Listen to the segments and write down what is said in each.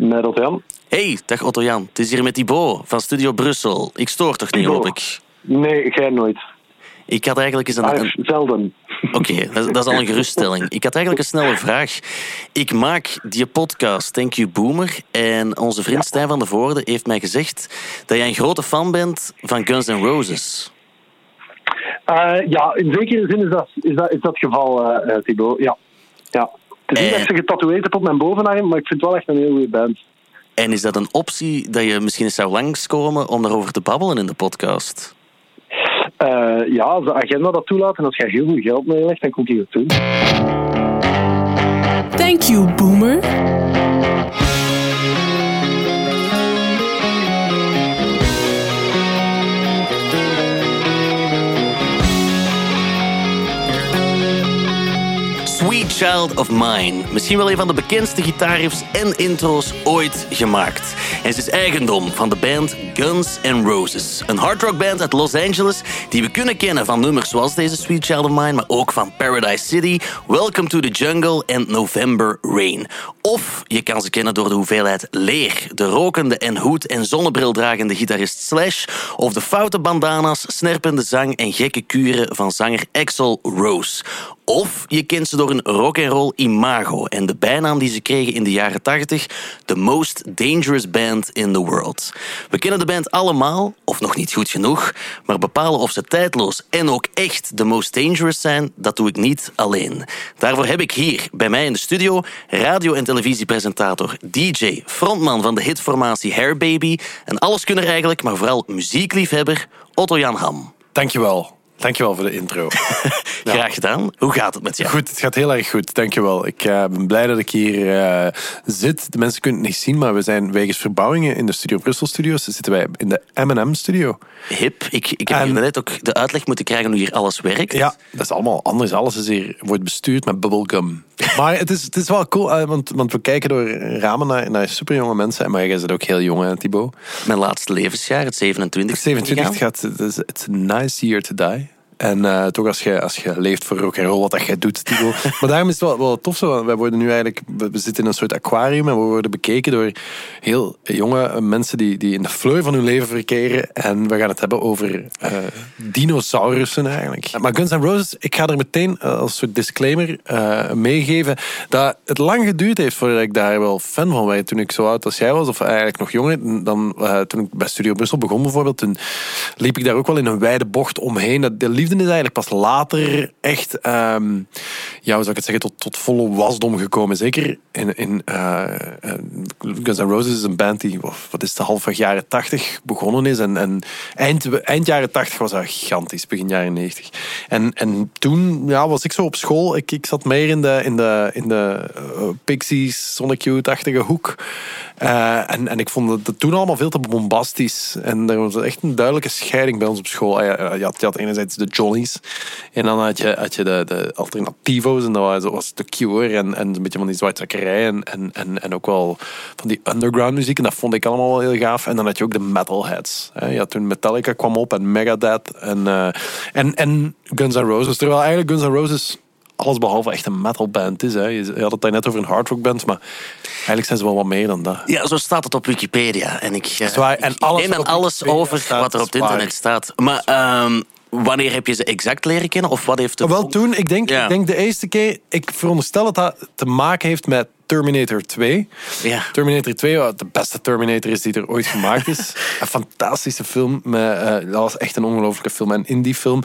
Met Otto-Jan. Hey, dag Otto-Jan. Het is hier met Thibaut van Studio Brussel. Ik stoor toch niet, hoop ik? Nee, jij nooit. Ik had eigenlijk eens een... Ah, een- zelden. Oké, dat, dat is al een geruststelling. Ik had eigenlijk een snelle vraag. Ik maak die podcast Thank You Boomer en onze vriend Stijn van der Voorde heeft mij gezegd dat jij een grote fan bent van Guns N' Roses. Eh, ja, in zekere zin is dat, is dat, is dat het geval, eh, Thibaut. Ja. ja. Het is niet ze getatoeëerd op mijn bovenarm, maar ik vind het wel echt een heel goede band. En is dat een optie dat je misschien eens zou langskomen om daarover te babbelen in de podcast? Eh, ja, als de agenda dat toelaat en als jij heel veel geld meelegt, dan kom ik het doen. Thank you, boomer. Child of Mine. Misschien wel een van de bekendste gitaarriffs en intro's ooit gemaakt. En ze is eigendom van de band Guns N' Roses. Een hardrockband uit Los Angeles die we kunnen kennen van nummers zoals deze Sweet Child of Mine, maar ook van Paradise City, Welcome to the Jungle en November Rain. Of je kan ze kennen door de hoeveelheid leer, de rokende en hoed- en zonnebrildragende gitarist Slash, of de foute bandana's, snerpende zang en gekke kuren van zanger Axel Rose. Of je kent ze door een rock'n'roll imago en de bijnaam die ze kregen in de jaren 80, The Most Dangerous Band in the World. We kennen de band allemaal, of nog niet goed genoeg, maar bepalen of ze tijdloos en ook echt The Most Dangerous zijn, dat doe ik niet alleen. Daarvoor heb ik hier bij mij in de studio radio- en televisiepresentator, DJ, frontman van de hitformatie Hair Baby en alleskunner eigenlijk, maar vooral muziekliefhebber, Otto-Jan Ham. Dankjewel. Dankjewel voor de intro. Graag gedaan. Hoe gaat het met jou? Goed, het gaat heel erg goed. Dankjewel. Ik eh, ben blij dat ik hier eh, zit. De mensen kunnen het niet zien, maar we zijn wegens verbouwingen in de Studio Brussel Studios. Zitten wij in de M&M Studio. Hip. Ik, ik heb En- net ook de uitleg moeten krijgen hoe hier alles werkt. Ja, dat is allemaal anders. Alles is hier, wordt bestuurd met bubblegum. Maar het is, het is wel cool, eh, want, want we kijken door ramen naar, naar superjonge mensen. Maar jij zit ook heel jong, hè, Thibaut. Mijn laatste levensjaar, het 27. 27 gegaan. gaat, het is it's a nice year to die. En eh, toch als je, als je leeft voor rock and roll, wat dat jij doet, Thibaut. maar daarom is het wel, wel tof zo. Wij worden nu eigenlijk, we zitten in een soort aquarium en we worden bekeken door heel jonge mensen die, die in de fleur van hun leven verkeren. En we gaan het hebben over eh, dinosaurussen eigenlijk. Maar Guns N' Roses, ik ga er meteen eh, als soort disclaimer meegeven dat het lang geduurd heeft voordat ik daar wel fan van werd. Toen ik zo oud als jij was, of eigenlijk nog jonger, dan, toen ik bij Studio Brussel begon bijvoorbeeld, toen liep ik daar ook wel in een wijde bocht omheen. Dat- De liefde is eigenlijk pas later echt, ehm, ja, hoe zou ik het zeggen, tot, tot volle wasdom gekomen. Zeker in, in eh, eh, Guns N' Roses is een band die, wat is het, halfweg jaren tachtig begonnen is. En, eind, eind jaren tachtig was dat gigantisch, begin jaren negentig. En, en toen ja, was ik zo op school, ik, ik zat meer in de, in de, in de eh, Pixies, Sonic Youth-achtige hoek. Eh, en, en ik vond het toen allemaal veel te bombastisch. En er was echt een duidelijke scheiding bij ons op school. Ah, ja, Je had, je had enerzijds de Jollies. En dan had je, had je de, de alternativo's. En dat was, dat The Cure. En, en een beetje van die zwartzakkerij. En, en, en, en ook wel van die underground muziek. En dat vond ik allemaal wel heel gaaf. En dan had je ook de metalheads. hè. Je had toen Metallica kwam op. En Megadeth. En, eh, en, en Guns N' Roses. Terwijl eigenlijk Guns N' Roses alles behalve echt een metalband is. Hè. Je had het daar net over een hardrockband, maar eigenlijk zijn ze wel wat meer dan dat. Ja, zo staat het op Wikipedia. En ik, eh, is waar. En ik alles neem dan over wat er op het internet staat. Maar ehm, wanneer heb je ze exact leren kennen? Of wat heeft de... Wel toen, ik denk, Ja. ik denk de eerste keer, ik veronderstel dat dat te maken heeft met Terminator 2. Ja. Terminator 2, wat de beste Terminator is die er ooit gemaakt is. een fantastische film. Met, eh, dat was echt een ongelofelijke film. En in die film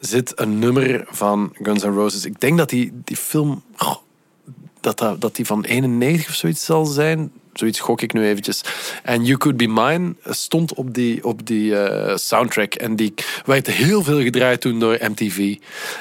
zit een nummer van Guns N' Roses. Ik denk dat die, die film... dat, dat, dat die van 91 of zoiets zal zijn. Zoiets gok ik nu eventjes. En You Could Be Mine stond op die, op die eh, soundtrack. En die werd heel veel gedraaid toen door MTV.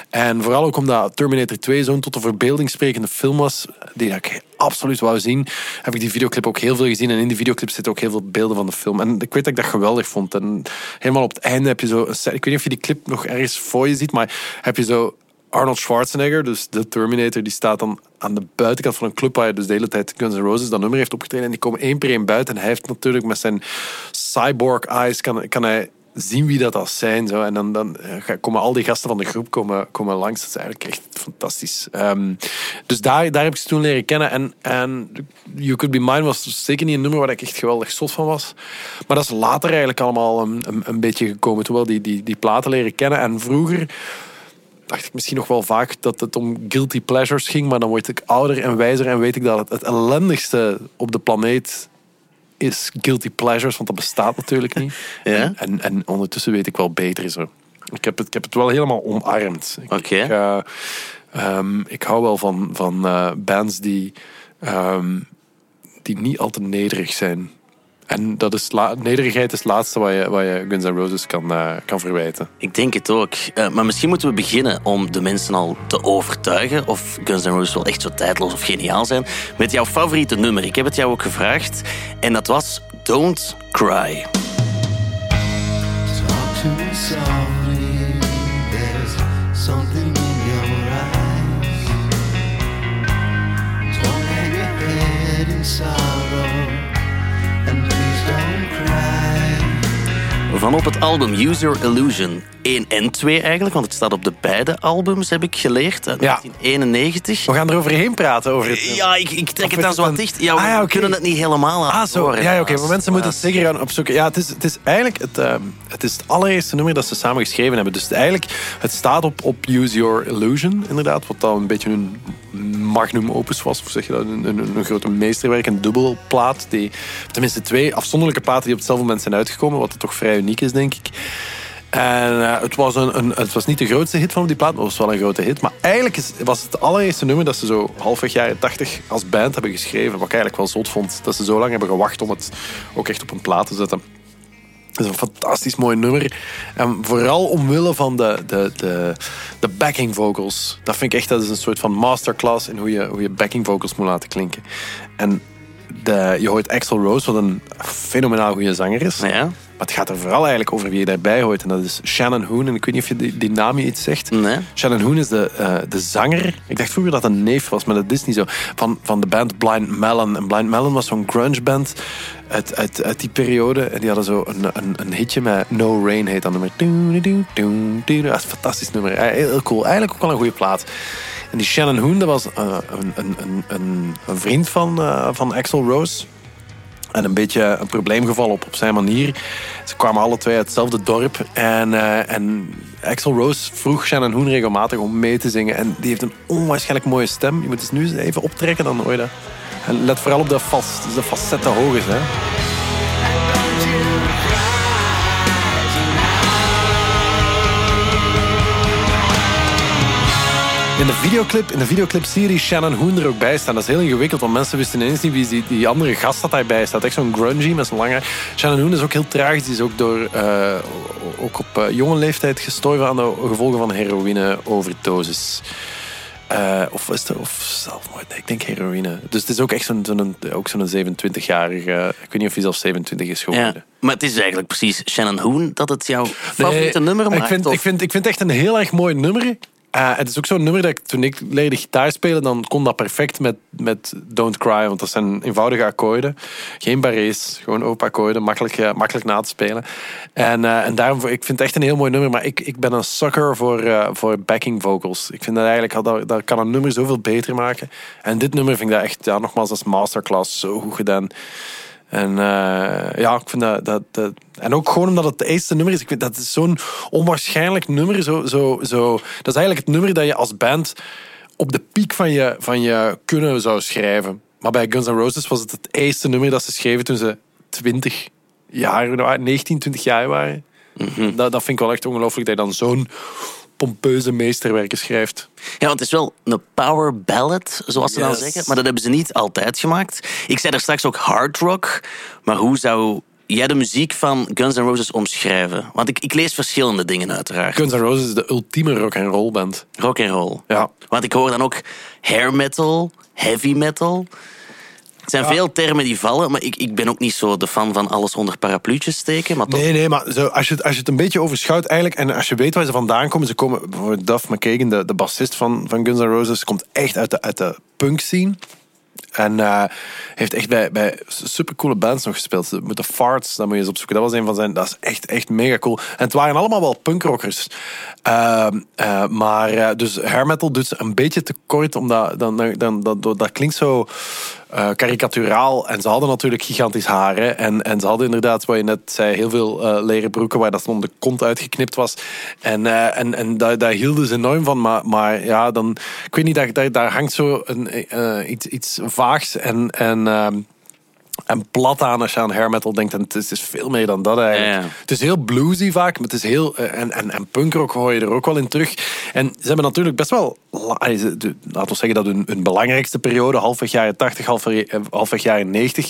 En vooral ook omdat Terminator 2 zo'n tot de verbeelding sprekende film was, die ik absoluut wou zien, heb ik die videoclip ook heel veel gezien. En in die videoclip zitten ook heel veel beelden van de film. En ik weet dat ik dat geweldig vond. En helemaal op het einde heb je zo... Ik weet niet of je die clip nog ergens voor je ziet, maar heb je zo Arnold Schwarzenegger, dus de Terminator, die staat dan aan de buitenkant van een club waar hij dus de hele tijd Guns N' Roses dat nummer heeft opgetreden. En die komen één per één buiten. En hij heeft natuurlijk met zijn cyborg eyes, kan, kan hij zien wie dat als zijn. Zo. En dan, dan eh, komen al die gasten van de groep komen, komen langs. Dat is eigenlijk echt fantastisch. Ehm, dus daar, daar heb ik ze toen leren kennen. En, en You Could Be Mine was zeker niet een nummer waar ik echt geweldig zot van was. Maar dat is later eigenlijk allemaal een, een, een beetje gekomen. Wel die, die, die platen leren kennen. En vroeger dacht ik misschien nog wel vaak dat het om guilty pleasures ging. Maar dan word ik ouder en wijzer en weet ik dat het, het ellendigste op de planeet is guilty pleasures, want dat bestaat natuurlijk niet. Ja? En, en, en ondertussen weet ik wel beter zo. Ik heb het, ik heb het wel helemaal omarmd. Ik- Oké. Ik, eh, ehm, ik hou wel van, van eh, bands die, ehm, die niet al te nederig zijn. En dat is nederigheid is het laatste wat je, wat je Guns N' Roses kan, eh, kan verwijten. Ik denk het ook. Eh, maar misschien moeten we beginnen om de mensen al te overtuigen of Guns N' Roses wel echt zo tijdloos of geniaal zijn met jouw favoriete nummer. Ik heb het jou ook gevraagd en dat was Don't Cry. Talk to me softly. There's something in your eyes. Don't hang your head in Van op het album Use Your Illusion 1 en 2 eigenlijk, want het staat op de beide albums, heb ik geleerd, uit Ja. 1991. We gaan er overheen praten. Over het, Ja, ik, ik trek het dan zo wat dicht. Ja, we Ah, ja, kunnen het niet helemaal aan Ah, zo. Ja, ja, oké. Maar mensen moeten het zeker gaan opzoeken. Ja, het is, het is eigenlijk het, ehm, het, is het allereerste nummer dat ze samen geschreven hebben. Dus eigenlijk, het staat op, op Use Your Illusion, inderdaad. Wat dan een beetje een magnum opus was. Of zeg je dat? Een, een, een grote meesterwerk, een dubbelplaat. Die, tenminste, twee afzonderlijke platen die op hetzelfde moment zijn uitgekomen. Wat toch vrij is, denk ik. En eh, het, was een, een, het was niet de grootste hit van die plaat, maar het was wel een grote hit. Maar eigenlijk was het het allereerste nummer dat ze zo halfweg jaren 80 als band hebben geschreven. Wat ik eigenlijk wel zot vond. Dat ze zo lang hebben gewacht om het ook echt op een plaat te zetten. Het is een fantastisch mooi nummer. En vooral omwille van de, de, de, de backing vocals. Dat vind ik echt dat is een soort van masterclass in hoe je, hoe je backing vocals moet laten klinken. En de, je hoort Axel Rose, wat een fenomenaal goede zanger is. Ja? Maar het gaat er vooral eigenlijk over wie je daarbij hoort. En dat is Shannon Hoon. En ik weet niet of je die, die naam je iets zegt. Nee. Shannon Hoon is de, eh, de zanger. Ik dacht vroeger dat een neef was, maar dat is niet zo. Van, van de band Blind Melon. En Blind Melon was zo'n grunge band uit, uit, uit die periode. En die hadden zo een, een, een hitje met No Rain heet dat nummer. Dat is een fantastisch nummer. Heel cool. Eigenlijk ook wel een goede plaat. En die Shannon Hoon, dat was eh, een, een, een, een, vriend van, eh, van Axel Rose. En een beetje een probleemgeval op, op zijn manier. Ze kwamen alle twee uit hetzelfde dorp. En, eh, en Axel Rose vroeg Shannon Hoon regelmatig om mee te zingen. En die heeft een onwaarschijnlijk mooie stem. Je moet eens nu eens even optrekken, dan dat. En let vooral op de, fas, de facetten hoog is. Hè. In de videoclip, in de videoclip zie je die Shannon Hoon er ook bij staan. Dat is heel ingewikkeld, want mensen wisten ineens niet wie die, die andere gast dat daarbij staat. Echt zo'n grungy met zo'n lange... Shannon Hoon is ook heel tragisch. Die is ook, door, eh, ook op eh, jonge leeftijd gestorven aan de gevolgen van heroïne-overdosis. Eh, of is het of zelfmoord? Nee, ik denk heroïne. Dus het is ook echt zo'n ook zo'n 27-jarige... Ik weet niet of hij zelfs 27 is geworden. Ja. Maar het is eigenlijk precies Shannon Hoon dat het jouw favoriete Nee, nummer maakt? Ik vind, of- ik, vind, ik vind het echt een heel erg mooi nummer. Eh, het is ook zo'n nummer dat ik toen ik leerde gitaar spelen, dan kon dat perfect met, met Don't Cry, want dat zijn eenvoudige akkoorden. Geen barrés, gewoon open akkoorden, makkelijk, eh, makkelijk na te spelen. En, eh, en daarom, ik vind het echt een heel mooi nummer, maar ik, ik ben een sucker voor, voor backing vocals. Ik vind dat eigenlijk, dat, dat kan een nummer zoveel beter maken. En dit nummer vind ik dat echt, ja, nogmaals, als masterclass zo goed gedaan. En eh, ja, ik vind dat, dat, dat... En ook gewoon omdat het het eerste nummer is. Ik vind dat is zo'n onwaarschijnlijk nummer. Zo, zo, zo, dat is eigenlijk het nummer dat je als band op de piek van je, van je kunnen zou schrijven. Maar bij Guns N' Roses was het het eerste nummer dat ze schreven toen ze 20 jaar, 19, 20 jaar waren. dat, dat vind ik wel echt ongelooflijk dat je dan zo'n pompeuze meesterwerken schrijft. Ja, want het is wel een power ballad, zoals ze dan Yes. zeggen. Maar dat hebben ze niet altijd gemaakt. Ik zei er straks ook hard rock. Maar hoe zou jij de muziek van Guns N' Roses omschrijven? Want ik, ik lees verschillende dingen uiteraard. Guns N' Roses is de ultieme rock and roll band. Rock and roll. Ja. Want ik hoor dan ook hair metal, heavy metal. Het zijn veel termen die vallen, maar ik, ik ben ook niet zo de fan van alles onder parapluutjes steken. Maar toch, Nee, nee, maar zo, als, je, het- als je het een beetje overschouwt eigenlijk... en als je weet waar ze vandaan komen... ze komen bijvoorbeeld Duff McKagan, de, de bassist van, van Guns N' Roses... komt echt uit de, uit de punk scene. En eh, heeft echt bij, bij supercoole bands nog gespeeld. Met de Farts, dat moet je eens opzoeken. Dat was een van zijn... Dat is echt, echt mega cool. En het waren allemaal wel punkrockers. Ehm, eh, maar eh, dus hair metal doet ze een beetje te kort, omdat dan, dan, dan, dat, dat klinkt zo eh karikaturaal. En ze hadden natuurlijk gigantisch haren. En, en ze hadden inderdaad, wat je net zei, heel veel eh, leren broeken waar dat dan de kont uitgeknipt was. En, eh, en, en daar, daar hielden ze enorm van. Maar, maar ja, dan, ik weet niet, daar, daar, daar hangt zo een, iets, iets vaags en... en ehm, en plat aan als je aan hair metal denkt. En het is, veel meer dan dat eigenlijk. Ja. Het is heel bluesy vaak, maar het is heel... eh, En, en, en punkrock hoor je er ook wel in terug. En ze hebben natuurlijk best wel... de- Laten we zeggen dat hun, hun belangrijkste periode, halfweg jaren 80, halfweg, eh, halfweg jaren 90...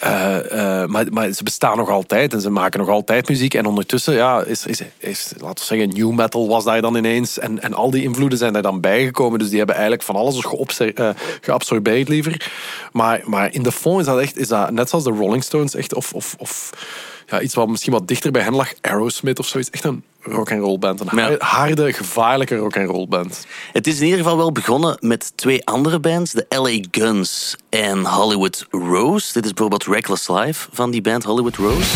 eh, eh, maar, maar ze bestaan nog altijd en ze maken nog altijd muziek. En ondertussen ja, is, is, is, laten we zeggen, new metal was daar dan ineens. En, en al die invloeden zijn daar dan bijgekomen. Dus die hebben eigenlijk van alles eh, geabsorbeerd liever. Maar, maar in de fond is dat echt, is dat net zoals de Rolling Stones, echt, of, of, of ja, iets wat misschien wat dichter bij hen lag, Aerosmith of zoiets. Echt een rock and roll band. Een Ja. har- harde, gevaarlijke rock and roll band. Het is in ieder geval wel begonnen met twee andere bands, de LA Guns en Hollywood Rose. Dit is bijvoorbeeld Reckless Life van die band Hollywood Rose.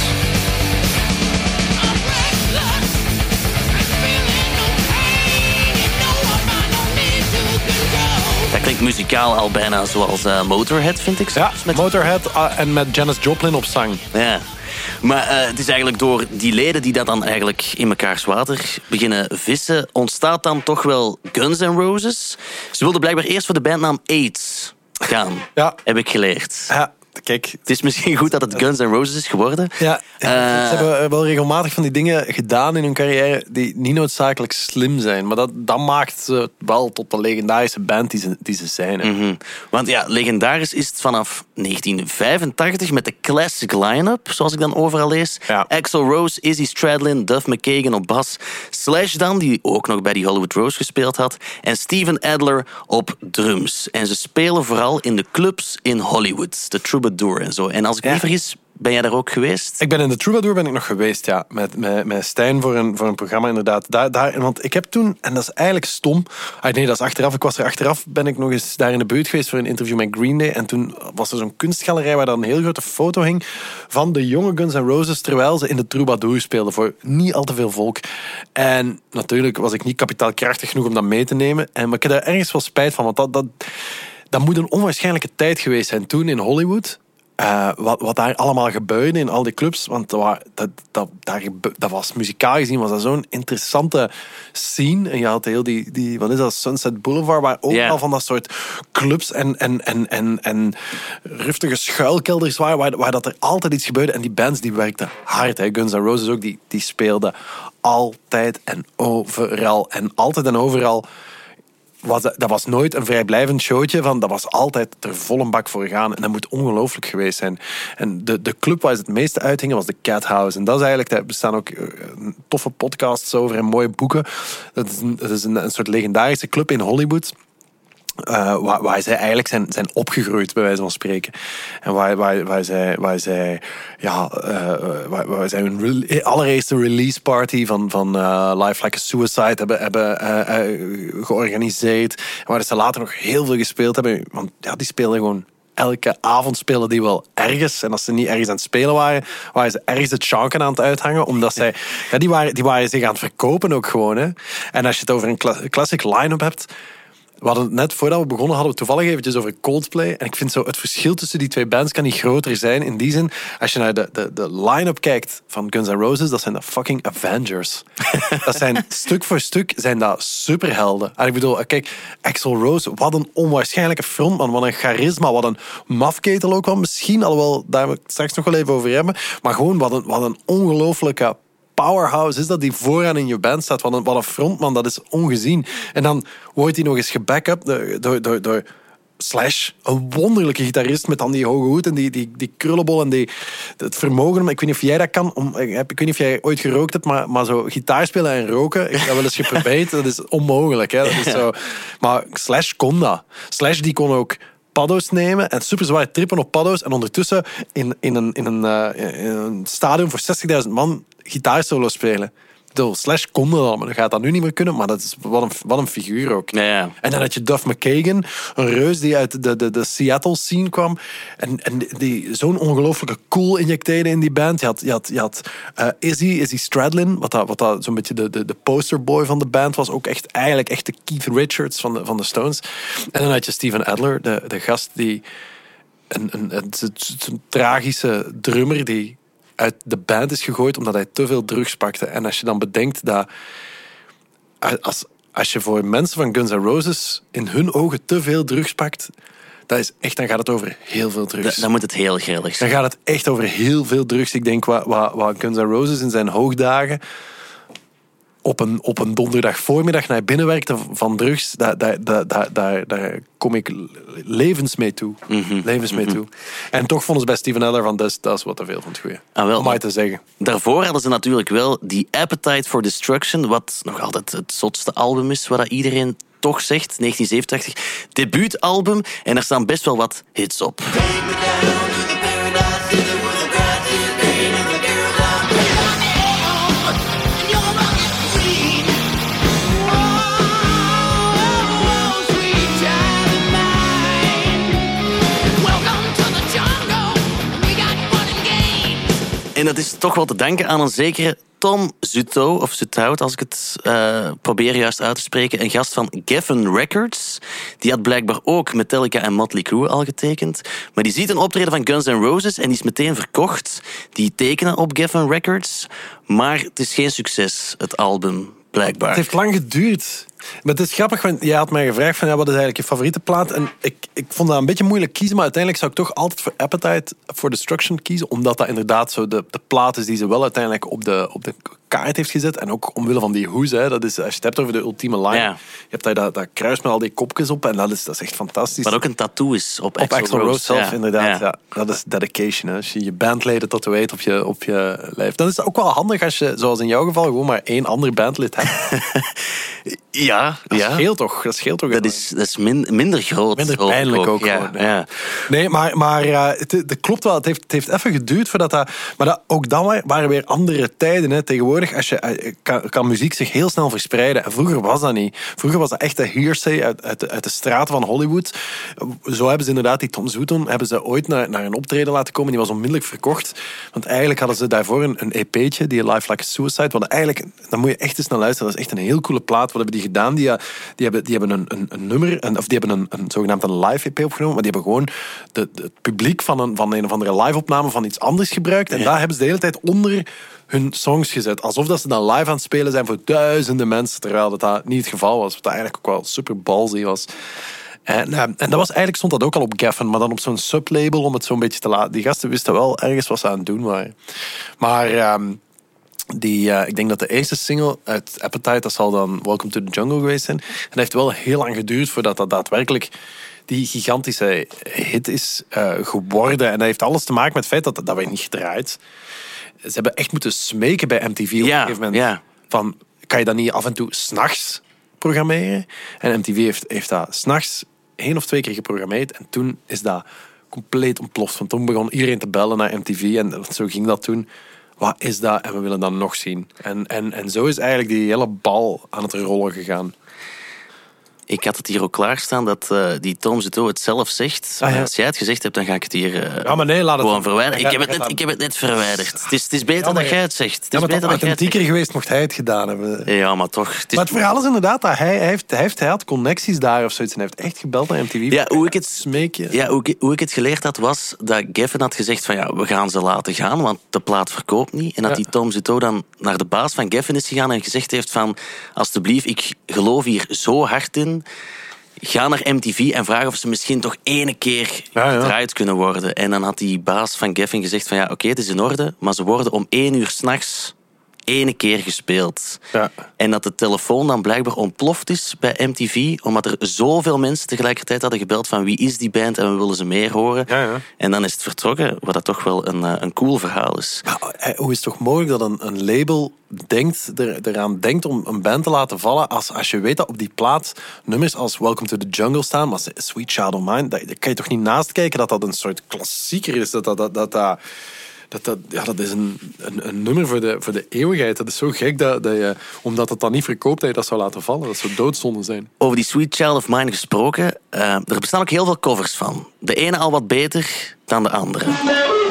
Dat klinkt muzikaal al bijna zoals eh, Motorhead, vind ik. Ja, soms, met Motorhead ah, en met Janis Joplin op zang. Ja. Maar eh, het is eigenlijk door die leden die dat dan eigenlijk in mekaars water beginnen vissen, ontstaat dan toch wel Guns N' Roses. Ze wilden blijkbaar eerst voor de bandnaam AIDS gaan, Ja. heb ik geleerd. Ja, kijk, Het is misschien goed dat het Guns N' Roses is geworden. Ja, Eh, ze hebben wel regelmatig van die dingen gedaan in hun carrière die niet noodzakelijk slim zijn. Maar dat, dat maakt ze wel tot de legendarische band die ze, die ze zijn. Mhm. Want ja, legendarisch is het vanaf 1985 met de classic line-up, zoals ik dan overal lees. Ja. Axl Rose, Izzy Stradlin, Duff McKagan op bas. Slash dan, die ook nog bij die Hollywood Rose gespeeld had. En Steven Adler op drums. En ze spelen vooral in de clubs in Hollywood. De Troubadour en zo. En als ik Ja. niet vergis, ben jij daar ook geweest? Ik ben in de Troubadour ben ik nog geweest, ja. Met, met, met Stijn voor een, voor een programma, inderdaad. Daar, daar, want ik heb toen, en dat is eigenlijk stom. Ah, nee, dat is achteraf. Ik was er achteraf, ben ik nog eens daar in de buurt geweest voor een interview met Green Day. En toen was er zo'n kunstgalerij waar dan een heel grote foto hing van de jonge Guns N' Roses terwijl ze in de Troubadour speelden voor niet al te veel volk. En natuurlijk was ik niet kapitaalkrachtig genoeg om dat mee te nemen. En, maar ik heb daar ergens wel spijt van, want dat, dat, dat moet een onwaarschijnlijke tijd geweest zijn toen in Hollywood. Eh, wat, wat daar allemaal gebeurde in al die clubs. Want dat, dat, dat, was muzikaal gezien was dat zo'n interessante scene. En je had heel die, die wat is dat, Sunset Boulevard, waar ook al van dat soort clubs en, en, en, en, en rustige schuilkelders waren, waar, waar dat er altijd iets gebeurde. En die bands die werkten hard. Hè. Guns N' Roses ook, die, die speelden altijd en overal. En altijd en overal was dat, was nooit een vrijblijvend showtje. Van, dat was altijd er vol een bak voor gaan. En dat moet ongelooflijk geweest zijn. En de, de club waar ze het meeste uithingen was de Cat House. En dat is eigenlijk, daar bestaan ook eh, toffe podcasts over en mooie boeken. Dat is een, dat is een, een soort legendarische club in Hollywood. Eh, waar, waar zij eigenlijk zijn, zijn opgegroeid, bij wijze van spreken. En waar, waar, waar zij, waar zij, ja, eh, waar, waar zij hun allereerste release party van, van eh, Life Like a Suicide hebben, hebben georganiseerd. Waar ze later nog heel veel gespeeld hebben. Want ja, die speelden gewoon elke avond spelen die wel ergens. En als ze niet ergens aan het spelen waren, waren ze ergens het chanken aan het uithangen. Omdat zij, ja, die, waren, die waren zich aan het verkopen ook gewoon. Hè. En als je het over een cla- classic line-up hebt. We hadden het net voordat we begonnen, hadden we toevallig eventjes over Coldplay. En ik vind zo, het verschil tussen die twee bands kan niet groter zijn. In die zin, als je naar de, de, de line-up kijkt van Guns N' Roses, dat zijn de fucking Avengers. dat zijn stuk voor stuk zijn dat superhelden. En ik bedoel, kijk, Axl Rose, wat een onwaarschijnlijke frontman. Wat een charisma, wat een mafketel ook wel. Misschien, alhoewel, daar we het straks nog wel even over hebben. Maar gewoon, wat een, wat een ongelofelijke powerhouse is dat die vooraan in je band staat. Wat een, wat een frontman, dat is ongezien. En dan wordt hij nog eens gebackupt door, door, door, door Slash, een wonderlijke gitarist met dan die hoge hoed en die, die, die krullenbol en die, het vermogen. Ik weet niet of jij dat kan. Om, ik weet niet of jij ooit gerookt hebt, maar, maar zo gitaar spelen en roken, ik heb dat wel eens geprobeerd. dat is onmogelijk. Hè? Dat is zo. Maar Slash kon dat. Slash die kon ook paddo's nemen en super zwaar trippen op paddo's en ondertussen in, in, een, in, een, eh, in een stadion voor 60.000 man gitaarsolo spelen. Slash kon dat al, maar dat gaat dat nu niet meer kunnen. Maar dat is wat een, wat een figuur ook. Ja, ja. En dan had je Duff McKagan, een reus die uit de, de, de Seattle scene kwam. En, en die, zo'n ongelooflijke cool injecteerde in die band. Je had, je had, je had eh, Izzy, Izzy Stradlin, wat dat, wat dat zo'n beetje de, de, de posterboy van de band was. Ook echt eigenlijk echt de Keith Richards van de, van de Stones. En dan had je Steven Adler, de, de gast die... Een, een, een tragische drummer die uit de band is gegooid omdat hij te veel drugs pakte. En als je dan bedenkt dat als, als je voor mensen van Guns N' Roses in hun ogen te veel drugs pakt, dat is echt, dan gaat het over heel veel drugs. Da- Dan moet het heel grillig Dan zijn. gaat het echt over heel veel drugs. Ik denk wat, wat, wat Guns N' Roses in zijn hoogdagen op een, op een donderdag voormiddag naar binnen werkte van drugs, daar, daar, daar, daar, daar, daar kom ik levens mee toe. Mhm. Levens mee toe. En toch vonden ze bij Steven Adler van, dat is, dat is wat te veel van het goede. Ah, wel. Om maar te zeggen. Daarvoor hadden ze natuurlijk wel die Appetite for Destruction, wat nog altijd het zotste album is, wat dat iedereen toch zegt, 1987, debuutalbum. En daar staan best wel wat hits op. En dat is toch wel te danken aan een zekere Tom Zuto, of Zutout als ik het eh, probeer juist uit te spreken. Een gast van Geffen Records. Die had blijkbaar ook Metallica en Motley Crue al getekend. Maar die ziet een optreden van Guns N' Roses en die is meteen verkocht. Die tekenen op Geffen Records. Maar het is geen succes, het album, blijkbaar. Het heeft lang geduurd. Maar het is grappig, want jij had mij gevraagd van ja, wat is eigenlijk je favoriete plaat? En ik, ik vond dat een beetje moeilijk kiezen, maar uiteindelijk zou ik toch altijd voor Appetite for Destruction kiezen, omdat dat inderdaad zo de, de plaat is die ze wel uiteindelijk op de, op de kaart heeft gezet. En ook omwille van die hoes, hè, dat is, als je het hebt over de ultieme line, Ja. je hebt daar dat, dat kruis met al die kopjes op en dat is, dat is echt fantastisch. Wat ook een tattoo is op, op Axl Rose zelf, Ja, inderdaad. ja. Dat is dedication. Hè. Als je je bandleden tatoeëert op je, op je lijf. Dan is het ook wel handig als je, zoals in jouw geval, gewoon maar één ander bandlid hebt. Ja, Dat ja. scheelt toch? Dat scheelt toch? Dat is, dat is min- minder groot. Minder pijnlijk ook ja, gewoon. Nee, maar, maar eh, het, het klopt wel. Het heeft, het heeft even geduurd voordat dat... Maar dat, ook dan wa- waren weer andere tijden. Hè. Tegenwoordig als je, eh, kan, kan muziek zich heel snel verspreiden. En vroeger was dat niet. Vroeger was dat echt een hearsay uit, uit, de, uit de straten van Hollywood. Zo hebben ze inderdaad die Tom Zooton hebben ze ooit naar, naar een optreden laten komen. Die was onmiddellijk verkocht. Want eigenlijk hadden ze daarvoor een, een EP'tje, die Life Like a Suicide. Wat eigenlijk, dan moet je echt eens naar luisteren. Dat is echt een heel coole plaat. Wat hebben die gedaan? Die, eh, die hebben, die hebben een, een, een nummer, een, of die hebben een, een zogenaamd een live EP opgenomen. Maar die hebben gewoon de, de- het publiek van een, van een of andere live-opname van iets anders gebruikt. En daar hebben ze de hele tijd onder hun songs gezet. Alsof dat ze dan live aan het spelen zijn voor duizenden mensen. Terwijl dat, dat niet het geval was. Wat eigenlijk ook wel super ballsy was. En, eh, en dat was, eigenlijk stond dat ook al op Geffen, maar dan op zo'n sublabel om het zo'n beetje te laten. Die gasten wisten wel ergens wat ze aan het doen waren. Maar ehm, die, eh, ik denk dat de eerste single uit Appetite, dat zal dan Welcome to the Jungle geweest zijn. En dat heeft wel heel lang geduurd voordat dat daadwerkelijk die gigantische hit is eh, geworden. En dat heeft alles te maken met het feit dat dat werd niet gedraaid. Ze hebben echt moeten smeken bij MTV op Ja, een gegeven moment. ja. Van, kan je dat niet af en toe s'nachts programmeren? En MTV heeft, heeft dat s'nachts één of twee keer geprogrammeerd. En toen is dat compleet ontploft. Want toen begon iedereen te bellen naar MTV. En zo ging dat toen. Wat is dat? En we willen dat nog zien. En, en, en zo is eigenlijk die hele bal aan het rollen gegaan. Ik had het hier ook klaarstaan dat eh, die Tom Zuto het zelf zegt. Ah, ja. Als jij het gezegd hebt, dan ga ik het hier eh, Ja, maar nee, laat het gewoon verwijderen. Ja, Ik heb, het ja, net, ja. ik heb het net verwijderd. Het is, het is beter Ja, maar dat jij het zegt. Het Ja, is maar beter het authentieker geweest mocht hij het gedaan hebben. Ja, maar toch. Het is, Maar het verhaal is inderdaad dat hij, hij, heeft, hij, heeft, hij had connecties daar of zoiets. En hij heeft echt gebeld naar MTV. Ja, hoe ik het- Smeek je. Ja, hoe ik, hoe ik het geleerd had, was dat Gavin had gezegd van ja, we gaan ze laten gaan, want de plaat verkoopt niet. En dat Ja. die Tom Zuto dan naar de baas van Gavin is gegaan en gezegd heeft van alsjeblieft, ik geloof hier zo hard in. Ga naar MTV en vraag of ze misschien toch ene keer Ja, ja. gedraaid kunnen worden. En dan had die baas van Gavin gezegd van ja, oké, het is in orde, maar ze worden om één uur s'nachts ene keer gespeeld. Ja. En dat de telefoon dan blijkbaar ontploft is bij MTV, omdat er zoveel mensen tegelijkertijd hadden gebeld van wie is die band en we willen ze meer horen. Ja, ja. En dan is het vertrokken, wat dat toch wel een, eh, een cool verhaal is. Maar, eh, hoe is het toch mogelijk dat een, een label denkt, er, eraan denkt om een band te laten vallen als, als je weet dat op die plaat nummers als Welcome to the Jungle staan, maar Sweet Child of Mine, daar daar kan je toch niet naast kijken dat dat een soort klassieker is, dat dat, dat, dat, dat dat, dat, ja, dat is een, een, een nummer voor de, voor de eeuwigheid. Dat is zo gek dat, dat je, omdat het dan niet verkoopt, dat je dat zou laten vallen. Dat zou doodzonde zijn. Over die Sweet Child of Mine gesproken, eh, er bestaan ook heel veel covers van. De ene al wat beter dan de andere.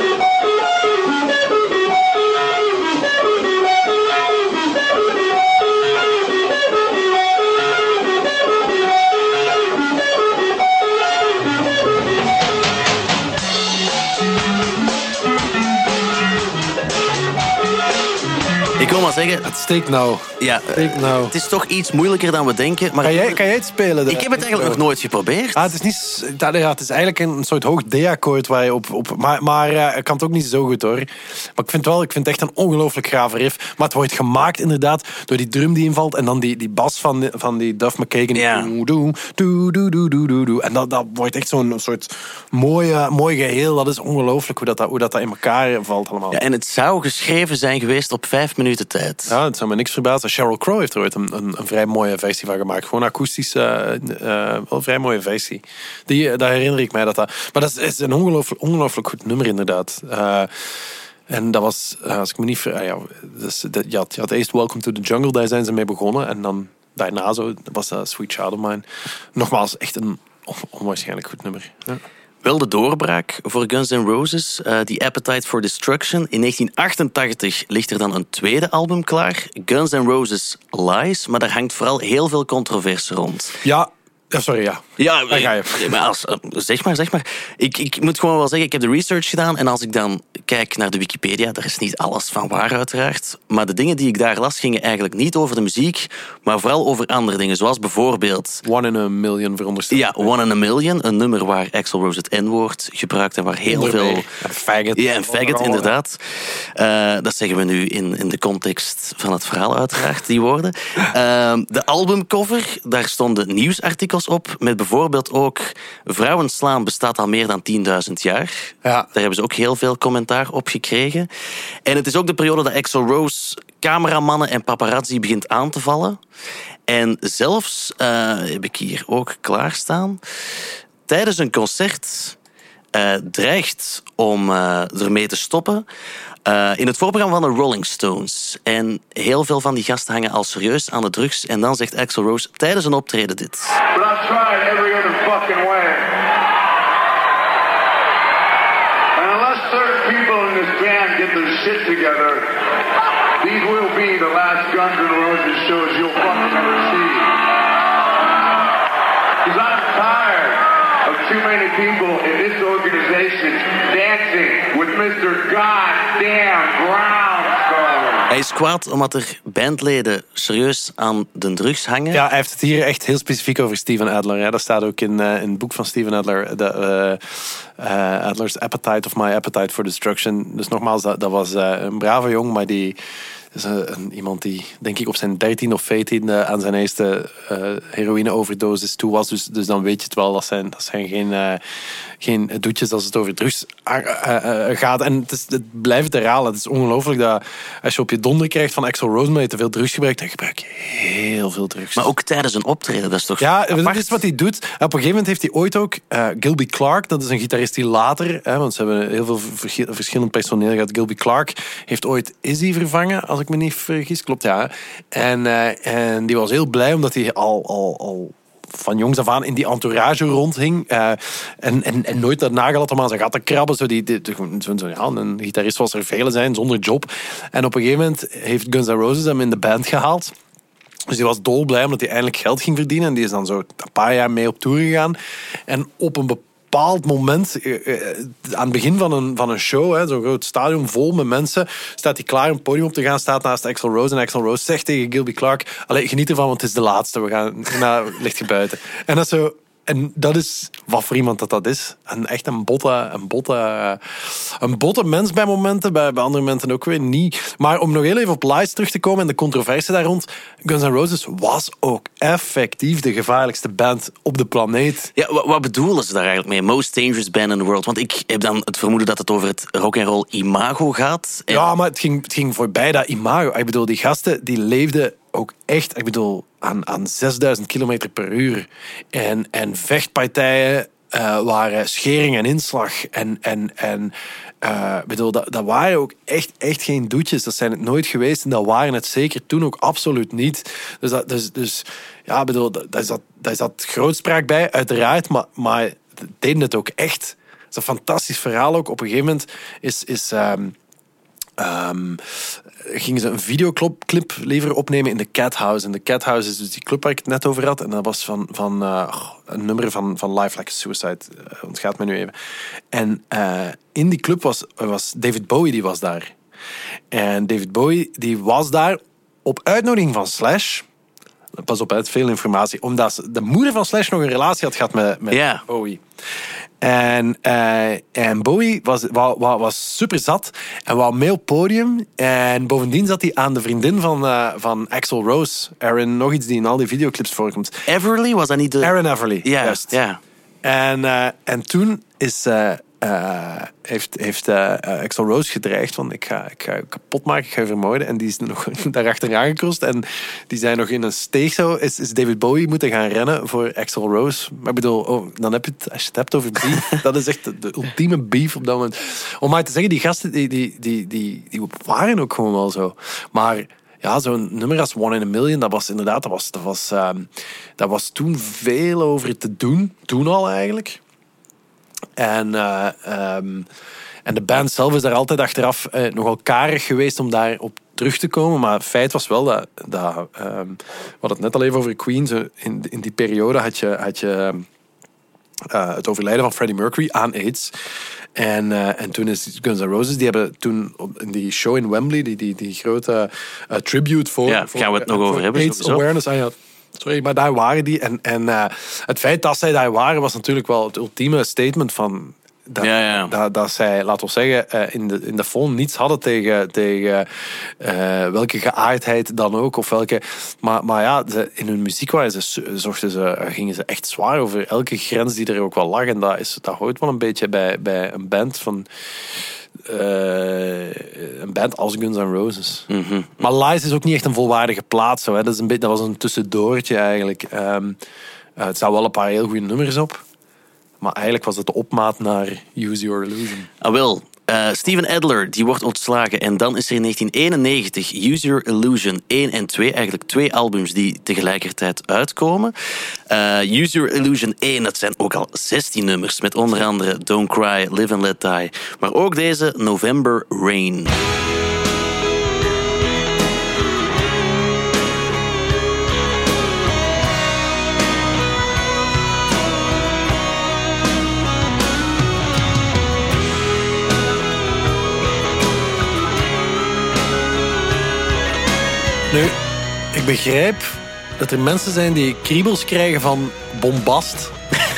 Maar zeggen, Het steekt nou. ja, eh, Steekt nou. het is toch iets moeilijker dan we denken. Maar Kan jij, kan jij het spelen? ik heb het eigenlijk nog nooit geprobeerd. Ah, het, is niet, ja, het is eigenlijk een soort hoog D-akkoord waar je op... op maar maar eh, ik kan het ook niet zo goed hoor. Maar ik vind, wel, ik vind het echt een ongelooflijk gave riff. Maar het wordt gemaakt inderdaad door die drum die invalt en dan die, die bas van, die- van die Duff McKagan. Ja. Doe, doe, doe, doe, doe, doe. En dat, dat wordt echt zo'n soort mooi, eh, mooi geheel. Dat is ongelooflijk hoe dat, dat- hoe dat, dat in elkaar valt allemaal. Ja, en het zou geschreven zijn geweest op vijf minuten Ja, het zou me niks verbazen. Sheryl Crow heeft er ooit een, vrij mooie versie van gemaakt. Gewoon akoestisch, eh, eh, wel een vrij mooie versie. Die, eh, daar herinner ik mij dat dat... Maar dat is, een ongelooflijk, goed nummer inderdaad. En dat was, als ik me niet... ver- ah ja, dus, dat, je, had, je had eerst Welcome to the Jungle, daar zijn ze mee begonnen. En dan daarna zo, was dat Sweet Child of Mine. Nogmaals, echt een on- onwaarschijnlijk goed nummer. Ja. Wel de doorbraak voor Guns N' Roses, eh, die Appetite for Destruction. In 1988 ligt er dan een tweede album klaar, Guns N' Roses Lies. Maar daar hangt vooral heel veel controverse rond. Ja, ja, sorry, ja. Ja, Daar ga je. eh, maar als, eh, zeg maar, zeg maar. Ik, ik moet gewoon wel zeggen, ik heb de research gedaan. En als ik dan kijk naar de Wikipedia, daar is niet alles van waar uiteraard. Maar de dingen die ik daar las, gingen eigenlijk niet over de muziek. Maar vooral over andere dingen, zoals bijvoorbeeld... One in a million veronderstel. Ja, One in a Million, een nummer waar Axl Rose het N-woord gebruikt en waar heel veel... Een faggot. Ja, en faggot, inderdaad. Eh, dat zeggen we nu in, in de context van het verhaal, uiteraard, die woorden. De albumcover, daar stonden nieuwsartikels op. Met bijvoorbeeld ook... Vrouwen slaan bestaat al meer dan 10.000 jaar. Ja. Daar hebben ze ook heel veel commentaar op gekregen. En het is ook de periode dat Axl Rose cameramannen en paparazzi begint aan te vallen. En zelfs, eh, heb ik hier ook klaarstaan... Tijdens een concert eh, dreigt om eh, ermee te stoppen. eh, in het voorprogramma van de Rolling Stones. En heel veel van die gasten hangen al serieus aan de drugs. En dan zegt Axl Rose tijdens een optreden dit. Shit together, these will be the last Guns N' Roses shows you'll fucking ever see. Because I'm tired of too many people dancing with Mr. Goddamn Brownstone. Hij is kwaad omdat er bandleden serieus aan de drugs hangen. Ja, hij heeft het hier echt heel specifiek over Steven Adler. Ja. Dat staat ook in, eh, in het boek van Steven Adler. De, eh, eh, Adler's Appetite of My Appetite for Destruction. Dus nogmaals, dat, dat was eh, een brave jong, maar die is een, iemand die, denk ik, op zijn 13 of 14 aan zijn eerste eh heroïne-overdosis toe was. Dus, dus dan weet je het wel. Dat zijn, dat zijn geen, eh, geen doetjes als het over drugs ah, eh, eh, gaat. En het, is, het blijft herhalen. Het is ongelooflijk dat als je op je donder krijgt van Axel Rose, maar je te veel drugs gebruikt, dan gebruik je heel veel drugs. Maar ook tijdens een optreden, dat is toch Ja, dat apart? is wat hij doet. Op een gegeven moment heeft hij ooit ook eh, Gilby Clark, dat is een gitarist die later, hè, want ze hebben heel veel verschillend personeel gehad. Gilby Clark heeft ooit Izzy vervangen, als me niet vergis. Klopt, ja. En, eh, en die was heel blij omdat hij al, al, al van jongs af aan in die entourage rondhing. eh, en, en, en nooit daarna gehad om aan zijn krabben. Zo die, die, zo, zo, ja, een gitarist zoals er velen zijn, zonder job. En op een gegeven moment heeft Guns N' Roses hem in de band gehaald. Dus die was dolblij omdat hij eindelijk geld ging verdienen. En die is dan zo een paar jaar mee op tour gegaan. En op een moment, eh, eh, aan het begin van een, van een show, zo'n groot stadion vol met mensen, staat hij klaar om het podium op te gaan, staat naast Axel Rose. En Axel Rose zegt tegen Gilby Clark, Allee, geniet ervan, want het is de laatste. We gaan, nou, ligt je buiten. En dat is zo... En dat is wat voor iemand dat dat is. Een, echt een botte, een, botte, een botte mens bij momenten, bij, bij andere momenten ook weer niet. Maar om nog heel even op Lies terug te komen en de controverse daar rond. Guns N' Roses was ook effectief de gevaarlijkste band op de planeet. Ja, wa- wat bedoelen ze daar eigenlijk mee? Most dangerous band in the world. Want ik heb dan het vermoeden dat het over het rock and roll imago gaat. En- Ja, maar het ging, het ging voorbij dat imago. Ik bedoel, die gasten die leefden ook echt, ik bedoel, aan, aan 6000 kilometer per uur. En, en vechtpartijen eh, waren schering en inslag. En, en, en eh, bedoel, dat, dat waren ook echt, echt geen doetjes. Dat zijn het nooit geweest. En dat waren het zeker toen ook absoluut niet. Dus, dat, dus, dus ja, bedoel, daar dat, daar dat grootspraak bij, uiteraard. Maar, maar deden het ook echt. Het is een fantastisch verhaal ook. Op een gegeven moment is... is ehm, ehm, gingen ze een videoclip liever opnemen in de Cat House. En de Cat House is dus die club waar ik het net over had. En dat was van, van eh, een nummer van, van Life Like a Suicide. Uh, ontgaat me nu even. En eh, in die club was, was David Bowie, die was daar. En David Bowie, die was daar op uitnodiging van Slash. Pas op, het veel informatie. Omdat de moeder van Slash nog een relatie had gehad met, met. Bowie. En, eh, en Bowie was, was, was super zat en wou mee op podium. En bovendien zat hij aan de vriendin van, eh, van Axel Rose. Erin, nog iets die in al die videoclips voorkomt. Everly, was dat niet de... Erin Everly. Ja, juist. ja. En, eh, en toen is, eh, heeft, heeft eh, eh, Axel Rose gedreigd van ik ga, ik ga je kapot maken, ik ga je vermoorden. En die is nog daar achteraan gekrost. En die zijn nog in een steeg zo. Is, is David Bowie moeten gaan rennen voor Axel Rose. Maar ik bedoel, oh, dan heb je het, als je het hebt over beef, dat is echt de, de ultieme beef op dat moment. Om maar te zeggen, die gasten die, die, die, die, die waren ook gewoon wel zo. Maar ja, zo'n nummer als One in a Million, dat was inderdaad, dat was, dat was, ehm, dat was toen veel over te doen. Toen al eigenlijk. En, eh, ehm, en de band zelf is daar altijd achteraf eh, nogal karig geweest om daarop terug te komen. Maar het feit was wel dat... dat ehm, we hadden het net al even over Queen. Zo in, in die periode had je, had je eh, het overlijden van Freddie Mercury aan AIDS. En, eh, en toen is Guns N' Roses, die hebben toen in die show in Wembley, die, die, die grote eh, tribute voor, Ja, voor, gaan we het nog eh, over hebben, AIDS sowieso. awareness. Ah, ja. Sorry, maar daar waren die. En, en eh, het feit dat zij daar waren, was natuurlijk wel het ultieme statement van. Dat, Ja, ja. Dat, dat zij, laten we zeggen, eh, in de, in de phone niets hadden tegen, tegen eh, welke geaardheid dan ook. Of welke, maar, maar ja, in hun muziek waren ze, zochten ze, gingen ze echt zwaar over elke grens die er ook wel lag. En dat, is, dat hoort wel een beetje bij, bij een band van. Eh, een band als Guns N' Roses. Maar Lies is ook niet echt een volwaardige plaat. Zo, hè. Dat, is een beetje, dat was een tussendoortje eigenlijk. Eh, het zou wel een paar heel goede nummers op. Maar eigenlijk was het de opmaat naar Use Your Illusion. Ah, wel. Eh, Steven Adler die wordt ontslagen en dan is er in 1991 Use Your Illusion 1 en 2, eigenlijk twee albums die tegelijkertijd uitkomen. Eh, Use Your Illusion 1, dat zijn ook al 16 nummers met onder andere Don't Cry, Live and Let Die, maar ook deze November Rain. Nu, ik begrijp dat er mensen zijn die kriebels krijgen van bombast.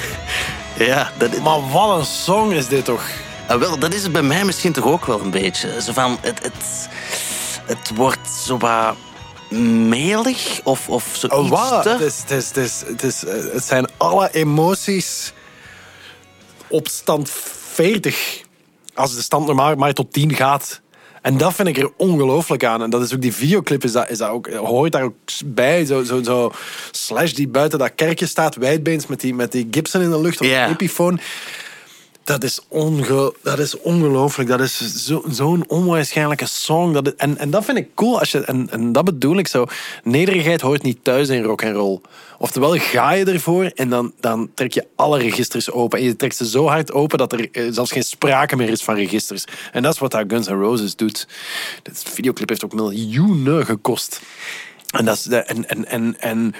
Ja, dat is, Maar wat een song is dit toch? Ah, wel, dat is het bij mij misschien toch ook wel een beetje. Zo van, het, het, het wordt zo wat melig of, of zoiets Oh, wat? te- Het, is, het, is, het, is, het, is, eh, het zijn alle emoties op stand 40. Als de stand normaal maar tot 10 gaat. En dat vind ik er ongelooflijk aan. En dat is ook die videoclip, is dat, is dat ook, hoort daar ook bij. Zo, zo, zo Slash die buiten dat kerkje staat, wijdbeens met die, met die Gibson in de lucht op Ja. de Epiphone. Dat is, onge, dat is ongelooflijk. Dat is zo- zo'n onwaarschijnlijke song. Dat en, en dat vind ik cool. Als je, en, en dat bedoel ik zo. Nederigheid hoort niet thuis in rock and roll. Oftewel ga je ervoor en dan, dan trek je alle registers open. En je trekt ze zo hard open dat er eh, zelfs geen sprake meer is van registers. En dat is wat Guns N' Roses doet. De videoclip heeft ook miljoenen gekost. En dat is de, en, en, en, en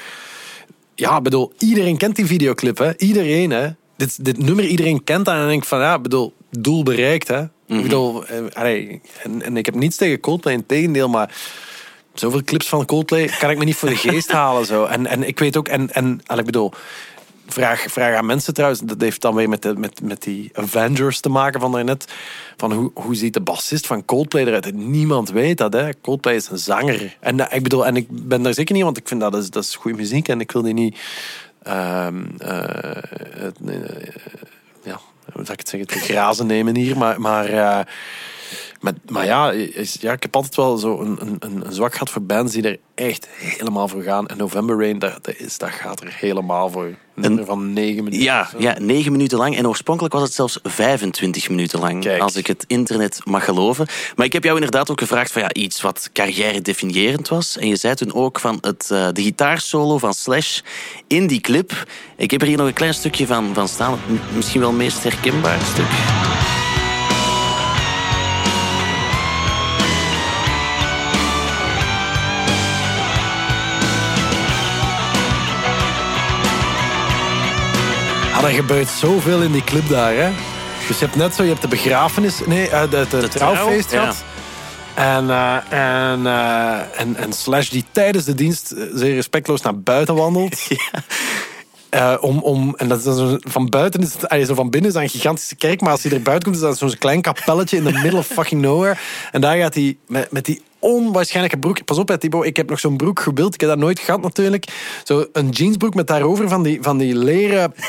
ja, bedoel, iedereen kent die videoclip, hè? Iedereen, hè? Dit, dit nummer, iedereen kent dat. En dan denk ik van, ja, bedoel, doel bereikt, hè? Ik bedoel, eh, en, en ik heb niets tegen Coldplay, in tegendeel, maar zoveel clips van Coldplay kan ik me niet voor de geest halen, zo. En, en ik weet ook, en, en ik bedoel, vraag, vraag aan mensen trouwens, dat heeft dan weer met, de, met, met die Avengers te maken van daarnet, van hoe, hoe ziet de bassist van Coldplay eruit? Niemand weet dat, hè. Coldplay is een zanger. En eh, ik bedoel, en ik ben daar zeker niet, want ik vind dat is, dat is goede muziek en ik wil die niet... ehm, eh, het, eh, ja, hoe zou ik het zeggen, te grazen nemen hier. Maar, maar, eh, Maar, maar ja, is- ja, ik heb altijd wel zo een, een, een, zwak gehad voor bands die er echt helemaal voor gaan. En November Rain, dat, dat, is, dat gaat er helemaal voor. Een van negen minuten. Ja, ja, negen minuten lang. En oorspronkelijk was het zelfs 25 minuten lang. Kijk. Als ik het internet mag geloven. Maar ik heb jou inderdaad ook gevraagd van ja, iets wat carrière definiërend was. En je zei toen ook van het, eh, de gitaarsolo van Slash in die clip. Ik heb er hier nog een klein stukje van, van staan. Misschien wel het meest herkenbaar stuk. Er gebeurt zoveel in die clip daar, hè. Dus je hebt net zo, je hebt de begrafenis, nee, eh, de, de, De trouwfeest trouw, gehad. En, eh, en, eh, en, en Slash die tijdens de dienst zeer respectloos naar buiten wandelt. Eh, om, om, en dat is van buiten is het, allee, zo van binnen is dat een gigantische kerk, maar als hij er buiten komt, is dat zo'n klein kapelletje in the middle of fucking nowhere. En daar gaat hij met, met die onwaarschijnlijke broek. Pas op, hè, Thibaut, ik heb nog zo'n broek gebeeld. Ik heb dat nooit gehad natuurlijk. Zo een jeansbroek met daarover van die, van die leren.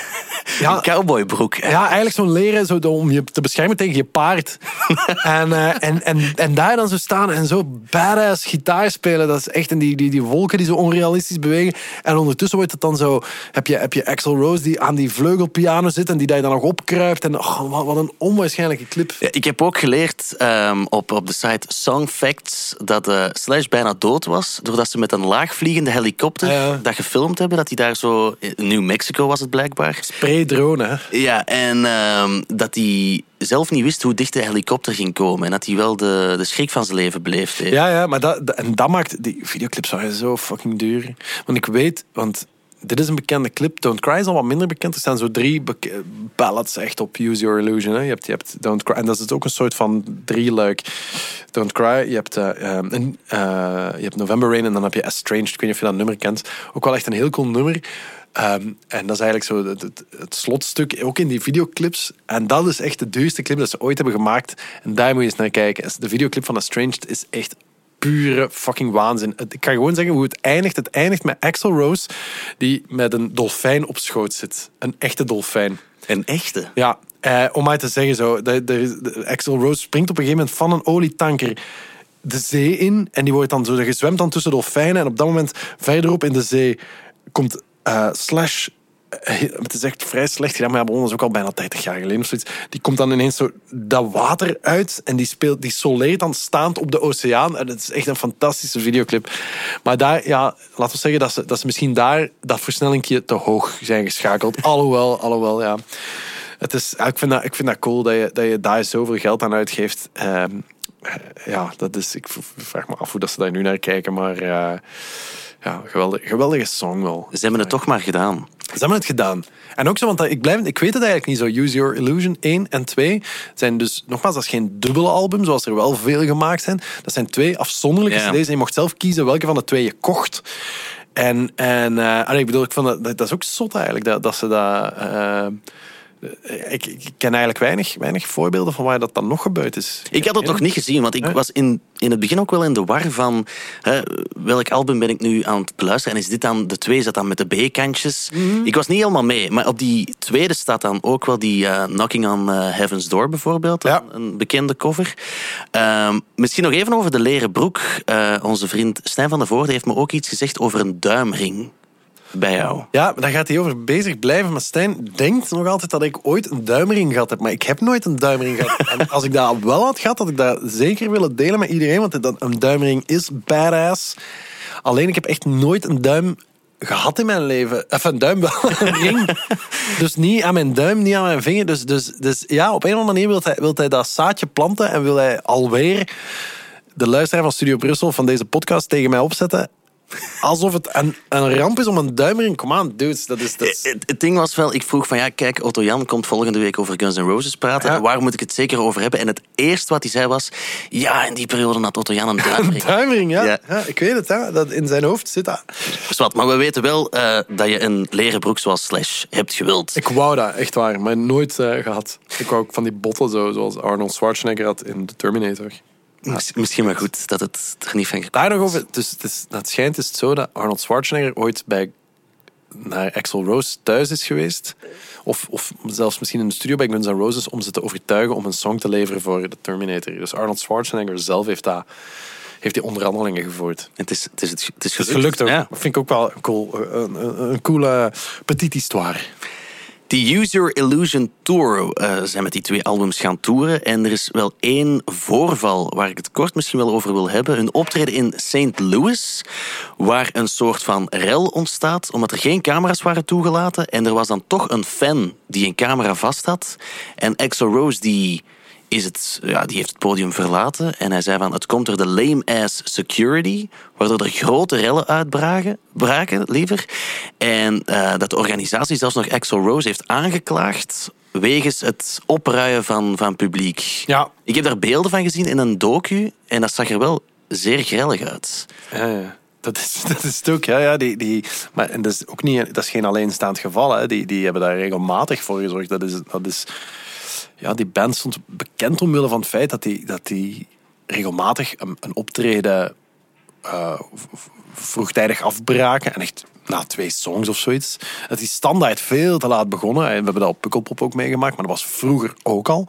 Ja, Cowboybroek. hè. ja, eigenlijk zo'n leren zo om je te beschermen tegen je paard. en, eh, en, en, en daar dan zo staan en zo badass gitaar spelen. Dat is echt en die, die, die wolken die zo onrealistisch bewegen. En ondertussen wordt het dan zo. Heb je, heb je Axel Rose die aan die vleugelpiano zit en die daar dan nog opkruipt. En oh, wat, wat een onwaarschijnlijke clip. Ja, ik heb ook geleerd ehm, op, op de site Song Facts dat eh, Slash bijna dood was. Doordat ze met een laagvliegende helikopter Ja. dat gefilmd hebben. Dat hij daar zo... In New Mexico was het blijkbaar. Pre-drone, hè. Ja, en ehm, dat hij zelf niet wist hoe dicht de helikopter ging komen. En dat hij wel de, de schrik van zijn leven heeft. Ja, ja, maar dat, dat- en dat maakt... Die videoclips waren zo fucking duur. Want ik weet... Want dit is een bekende clip. Don't Cry is al wat minder bekend. Er staan zo drie ballads echt op Use Your Illusion. Hè. Je, hebt, je hebt Don't Cry... En dat is ook een soort van drieluik. Don't Cry, je hebt, eh, ehm, eh, je hebt November Rain en dan heb je Estranged. Ik weet niet of je dat nummer kent. Ook wel echt een heel cool nummer. Ehm, en dat is eigenlijk zo het, het, het slotstuk, ook in die videoclips. En dat is echt de duurste clip dat ze ooit hebben gemaakt. En daar moet je eens naar kijken. De videoclip van Estranged is echt pure fucking waanzin. Ik kan gewoon zeggen hoe het eindigt. Het eindigt met Axel Rose, die met een dolfijn op schoot zit. Een echte dolfijn. Een echte. Ja, eh, om maar te zeggen zo. De, de, de- Axel Rose springt op een gegeven moment van een olietanker de zee in. En die wordt dan zo, je zwemt dan tussen dolfijnen. En op dat moment, verderop in de zee, komt eh, Slash... eh, Het is echt vrij slecht gedaan, maar dat is ook al bijna 30 jaar geleden of zoiets. Die komt dan ineens zo dat water uit en die, speelt, die soleert dan staand op de oceaan. En het is echt een fantastische videoclip. Maar daar, ja, laten we zeggen dat ze, dat ze misschien daar dat versnellingje te hoog zijn geschakeld. alhoewel, alhoewel, ja. Het is, ik, vind dat, ik vind dat cool dat je, dat je daar zoveel geld aan uitgeeft. Ehm, eh, ja, dat is, ik vraag me af hoe dat ze daar nu naar kijken, maar eh, ja, geweldig, geweldige song wel. Ze hebben het toch maar gedaan. Ze hebben het gedaan. En ook zo, want ik, blijf, ik weet het eigenlijk niet zo. Use Your Illusion 1 en 2 zijn dus, nogmaals, dat is geen dubbele album, zoals er wel veel gemaakt zijn. Dat zijn twee afzonderlijke cd's en je mocht zelf kiezen welke van de twee je kocht. En, en allee, ik bedoel, ik vond dat, dat, dat is ook zot eigenlijk, dat, dat ze dat... eh, ik, ik ken eigenlijk weinig, weinig voorbeelden van waar dat dan nog gebeurd is. Ik had het nog niet gezien, want ik Hè? was in, in het begin ook wel in de war van hè, welk album ben ik nu aan het beluisteren. En is dit dan de twee, is dat dan met de B-kantjes? Mhm. Ik was niet helemaal mee, maar op die tweede staat dan ook wel die eh, Knocking on eh, Heaven's Door bijvoorbeeld. Ja. Een, een bekende cover. Ehm, misschien nog even over de leren broek. Eh, onze vriend Stijn van der Voorde heeft me ook iets gezegd over een duimring bij jou. Ja, daar gaat hij over bezig blijven. Maar Stijn denkt nog altijd dat ik ooit een duimering gehad heb. Maar ik heb nooit een duimering gehad. En als ik dat wel had gehad, had ik dat zeker willen delen met iedereen. Want een duimring is badass. Alleen ik heb echt nooit een duim gehad in mijn leven. Even een duim wel, een ring. Dus niet aan mijn duim, niet aan mijn vinger. Dus, dus, dus ja, op een of andere manier wil hij, wil hij dat zaadje planten. En wil hij alweer de luisteraar van Studio Brussel van deze podcast tegen mij opzetten. Alsof het een, een ramp is om een duimring. Kom aan, dudes. Dat is, dat is- Het, het ding was wel, ik vroeg van ja, kijk, Otto Jan komt volgende week over Guns N' Roses praten. Ja. Waar moet ik het zeker over hebben? En het eerste wat hij zei was, ja, in die periode had Otto Jan een duimring. Duimring, ja. Ja. ja. ik weet het, hè. Dat in zijn hoofd zit dat. Dus wat, maar we weten wel eh, dat je een leren broek zoals Slash hebt gewild. Ik wou dat, echt waar, maar nooit eh, gehad. Ik wou ook van die botten, zo, zoals Arnold Schwarzenegger had in The Terminator. Miss- Misschien maar goed dat het er niet van gekomen Daar nog over, dus het, is, het schijnt is het zo dat Arnold Schwarzenegger ooit bij naar Axl Rose thuis is geweest. Of, of zelfs misschien in de studio bij Guns N' Roses om ze te overtuigen om een song te leveren voor de Terminator. Dus Arnold Schwarzenegger zelf heeft, dat, heeft die onderhandelingen gevoerd. Het is, het is, het, is Het gelukt. is gelukt ook. Ja. Dat vind ik ook wel een, cool, een, een, een coole petite histoire. Die Use Your Illusion Tour eh, zijn met die twee albums gaan toeren. En er is wel één voorval waar ik het kort misschien wel over wil hebben. Een optreden in St. Louis, waar een soort van rel ontstaat, omdat er geen camera's waren toegelaten. En er was dan toch een fan die een camera vast had. En Axl Rose die is het, ja, die heeft het podium verlaten. En hij zei van, het komt door de lame-ass security, waardoor er grote rellen uitbraken, braken, liever. En eh, dat de organisatie zelfs nog Axl Rose heeft aangeklaagd wegens het opruien van, van publiek. Ja. Ik heb daar beelden van gezien in een docu en dat zag er wel zeer grillig uit. Ja, ja. Dat is, dat is het ook, ja. ja die, die, maar en dat is ook niet, dat is geen alleenstaand geval. Hè. Die, die hebben daar regelmatig voor gezorgd. Dat is, dat is, ja, die band stond bekend omwille van het feit dat die, dat die regelmatig een, een optreden eh, vroegtijdig afbraken. En echt na twee songs of zoiets. Dat die standaard veel te laat begonnen. En we hebben dat op Pukkelpop ook meegemaakt, maar dat was vroeger ook al.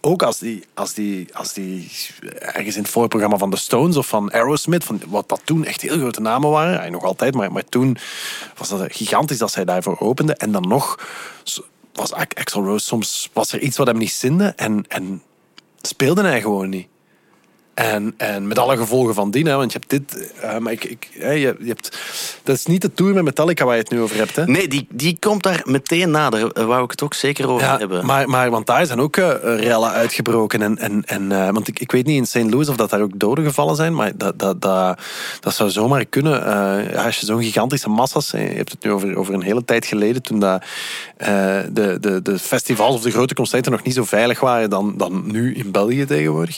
Ook als die, als die, als die ergens in het voorprogramma van de Stones of van Aerosmith, van wat dat toen echt heel grote namen waren, en nog altijd, maar, maar toen was dat gigantisch dat zij daarvoor openden. En dan nog was Axl Rose soms was er iets wat hem niet zinde en, en speelde hij gewoon niet. En, en met alle gevolgen van dien, hè, want je hebt dit. eh, maar ik, ik, hè, je, je hebt, dat is niet de tour met Metallica waar je het nu over hebt. Hè? Nee, die, die komt daar meteen nader. Daar wou ik het ook zeker over Ja, hebben. maar, maar want daar zijn ook eh, rellen uitgebroken. En, en, en, eh, want ik, ik weet niet in St. Louis of dat daar ook doden gevallen zijn, maar dat, dat, dat, dat zou zomaar kunnen. Ja, als je zo'n gigantische massa's, je hebt het nu over, over een hele tijd geleden, toen dat, de, de, de festivals of de grote concerten nog niet zo veilig waren dan, dan nu in België tegenwoordig.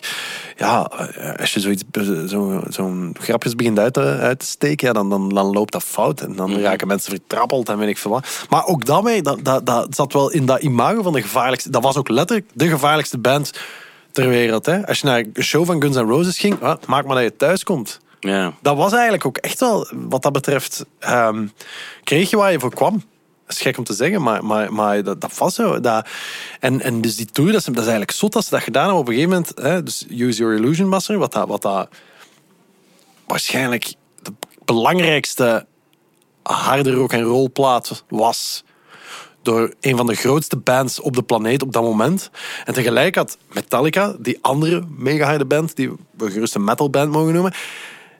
Ja, als je zoiets, zo, zo'n grapjes begint uit te, uit te steken, ja, dan, dan, dan loopt dat fout. En dan raken mensen vertrappeld en weet ik veel wat. Maar ook daarmee, dat, dat, dat zat wel in dat imago van de gevaarlijkste... Dat was ook letterlijk de gevaarlijkste band ter wereld. Hè? Als je naar een show van Guns N' Roses ging, maak maar dat je thuis komt. ja. Dat was eigenlijk ook echt wel, wat dat betreft, ehm, kreeg je waar je voor kwam. Dat is gek om te zeggen, maar, maar, maar dat, dat was zo. Dat, en, en dus die tour, dat is, eigenlijk zot dat ze dat gedaan hebben op een gegeven moment. Hè, dus Use Your Illusion Master, wat dat, wat dat waarschijnlijk de belangrijkste harde rock en roll plaat was door een van de grootste bands op de planeet op dat moment. En tegelijk had Metallica, die andere mega harde band, die we gerust een metal band mogen noemen,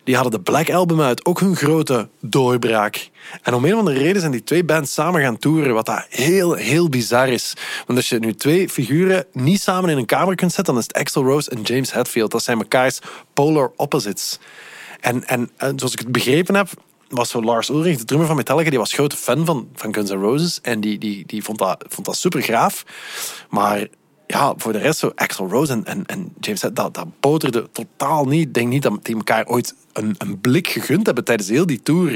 die hadden de Black Album uit, ook hun grote doorbraak. En om een of andere reden zijn die twee bands samen gaan toeren, wat dat heel, heel bizar is. Want als je nu twee figuren niet samen in een kamer kunt zetten, dan is het Axl Rose en James Hetfield. Dat zijn mekaars polar opposites. En, en, en zoals ik het begrepen heb, was zo Lars Ulrich, de drummer van Metallica, die was grote fan van, van Guns N' Roses. En die, die, die vond, dat, vond dat super graaf. Maar ja, voor de rest, zo Axl Rose en, en, en James dat, dat boterde totaal niet. Ik denk niet dat die elkaar ooit een, een blik gegund hebben tijdens heel die tour.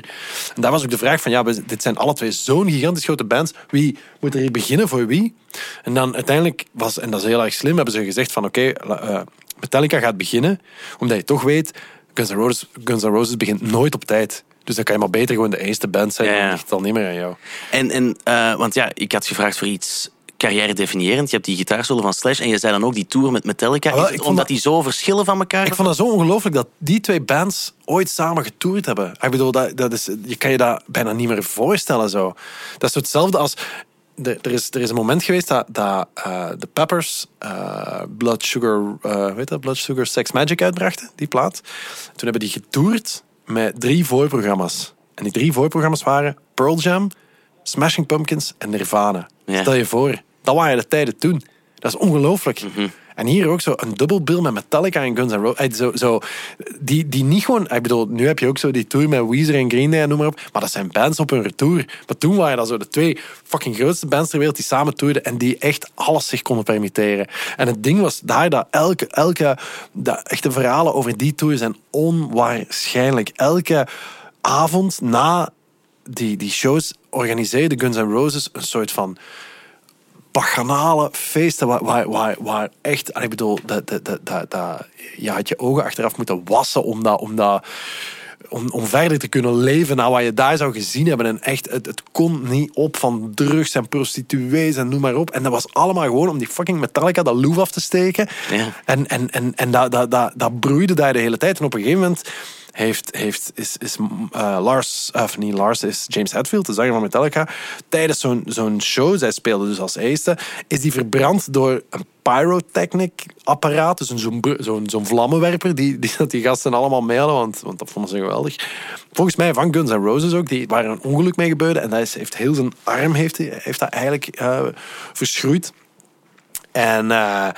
En daar was ook de vraag van, ja, dit zijn alle twee zo'n gigantisch grote bands. Wie moet er hier beginnen voor wie? En dan uiteindelijk was, en dat is heel erg slim, hebben ze gezegd van, oké, eh, Metallica gaat beginnen, omdat je toch weet, Guns N' Roses, Guns N' Roses begint nooit op tijd. Dus dan kan je maar beter gewoon de eerste band zijn. Ja, ja. Dan ligt het al niet meer aan jou. En, en eh, want ja, ik had gevraagd voor iets carrière definiërend. Je hebt die gitaarsolo van Slash en je zei dan ook die tour met Metallica. Ah, omdat dat- die zo verschillen van elkaar? Ik vond dat zo ongelooflijk dat die twee bands ooit samen getoerd hebben. Ik bedoel, dat, dat is, je kan je dat bijna niet meer voorstellen. Zo. Dat is hetzelfde als... de- Er is, er is een moment geweest dat, dat eh, de Peppers eh, Blood Sugar, eh weet dat, Blood Sugar Sex Magic uitbrachten, die plaat. Toen hebben die getoerd met drie voorprogramma's. En die drie voorprogramma's waren Pearl Jam, Smashing Pumpkins en Nirvana. Ja. Stel je voor, dat waren de tijden toen. Dat is ongelooflijk. En hier ook zo een dubbelbill met Metallica en Guns N' Roses. Zo, zo, die, die niet gewoon... Ik bedoel, nu heb je ook zo die tour met Weezer en Green Day en noem maar op. Maar dat zijn bands op hun retour. Maar toen waren dat zo de twee fucking grootste bands ter wereld die samen toerden en die echt alles zich konden permitteren. En het ding was daar dat elke... elke dat echte verhalen over die tour zijn onwaarschijnlijk. Elke avond na die, die shows organiseerde Guns N' Roses een soort van bacchanale feesten waar, waar, waar, waar echt, en ik bedoel, dat, dat, dat, dat, dat- je had je ogen achteraf moeten wassen om dat, om dat om, om verder te kunnen leven naar wat je daar zou gezien hebben. En echt, het, het kon niet op van drugs en prostituees en noem maar op. En dat was allemaal gewoon om die fucking Metallica dat loef af te steken. Ja. En, en, en, en dat, dat, dat, dat broeide daar de hele tijd. En op een gegeven moment heeft, heeft, is, is eh, Lars, of niet Lars, is James Hetfield, de zanger van Metallica, tijdens zo'n zo'n show, zij speelde dus als eerste, is die verbrand door een pyrotechnic apparaat, dus zo'n zo'n zo'n vlammenwerper, die, die, dat die gasten allemaal mee want, want dat vonden ze geweldig. Volgens mij van Guns N' Roses ook, die waren een ongeluk mee gebeurd en is, heeft heel zijn arm heeft, hij- heeft dat eigenlijk eh, verschroeid. En, eh,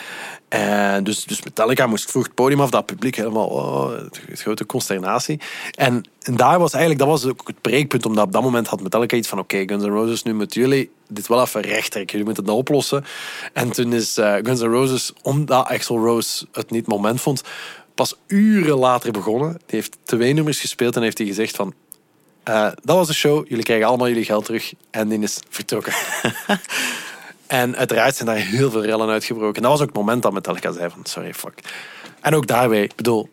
en dus, dus Metallica moest vroeg het podium af, dat publiek helemaal oh, grote consternatie. En, en daar was eigenlijk, dat was ook het breekpunt, omdat op dat moment had Metallica iets van oké, Guns N' Roses, nu moeten jullie dit wel even rechttrekken, jullie moeten het oplossen. En toen is eh, Guns N' Roses, omdat Axl Rose het niet moment vond, pas uren later begonnen. Die heeft twee nummers gespeeld en heeft hij gezegd van eh, dat was de show, jullie krijgen allemaal jullie geld terug. En die is vertrokken. En uiteraard zijn daar heel veel rellen uitgebroken. En dat was ook het moment dat Metallica zei van sorry, fuck. En ook daarbij, ik bedoel,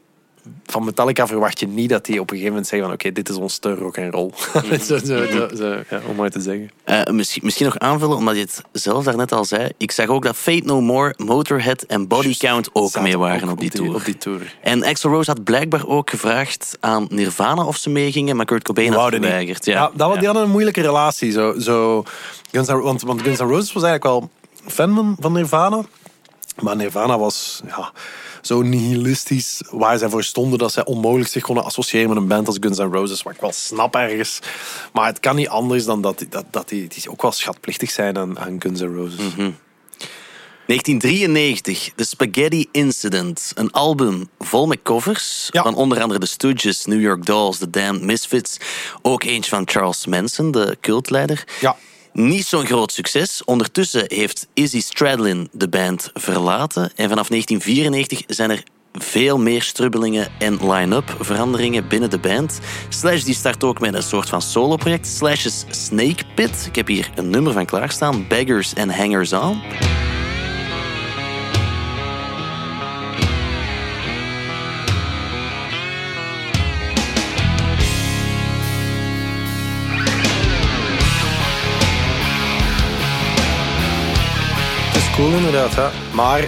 van Metallica verwacht je niet dat die op een gegeven moment zeggen van oké, dit is ons te rock en roll. zo, zo, zo, zo, ja, om maar te zeggen. Eh, misschien, misschien nog aanvullen, omdat je het zelf daarnet al zei. Ik zag ook dat Fate No More, Motorhead en Body Count ook mee waren ook op die tour. Op die tour. En Axl Rose had blijkbaar ook gevraagd aan Nirvana of ze meegingen, maar Kurt Cobain had Wouden niet. geweigerd. Ja. Ja, dat, was- die hadden een moeilijke relatie. Zo, zo, Guns N' want, want Guns N' Roses was eigenlijk wel fan van- van Nirvana. Maar Nirvana was ja, zo nihilistisch waar zij voor stonden dat zij onmogelijk zich konden associëren met een band als Guns N' Roses. Wat ik wel snap ergens. Maar het kan niet anders dan dat, die- dat, dat die, die ook wel schatplichtig zijn aan, aan Guns N' Roses. 1993, The Spaghetti Incident. Een album vol met covers Ja. van onder andere The Stooges, New York Dolls, The Damned Misfits. Ook eentje van Charles Manson, de cultleider. Ja. Niet zo'n groot succes. Ondertussen heeft Izzy Stradlin de band verlaten. En vanaf 1994 zijn er veel meer strubbelingen en line-up veranderingen binnen de band. Slash die start ook met een soort van solo-project. Slash's Snake Pit. Ik heb hier een nummer van klaarstaan. Beggars and Hangers On. Cool inderdaad. Maar,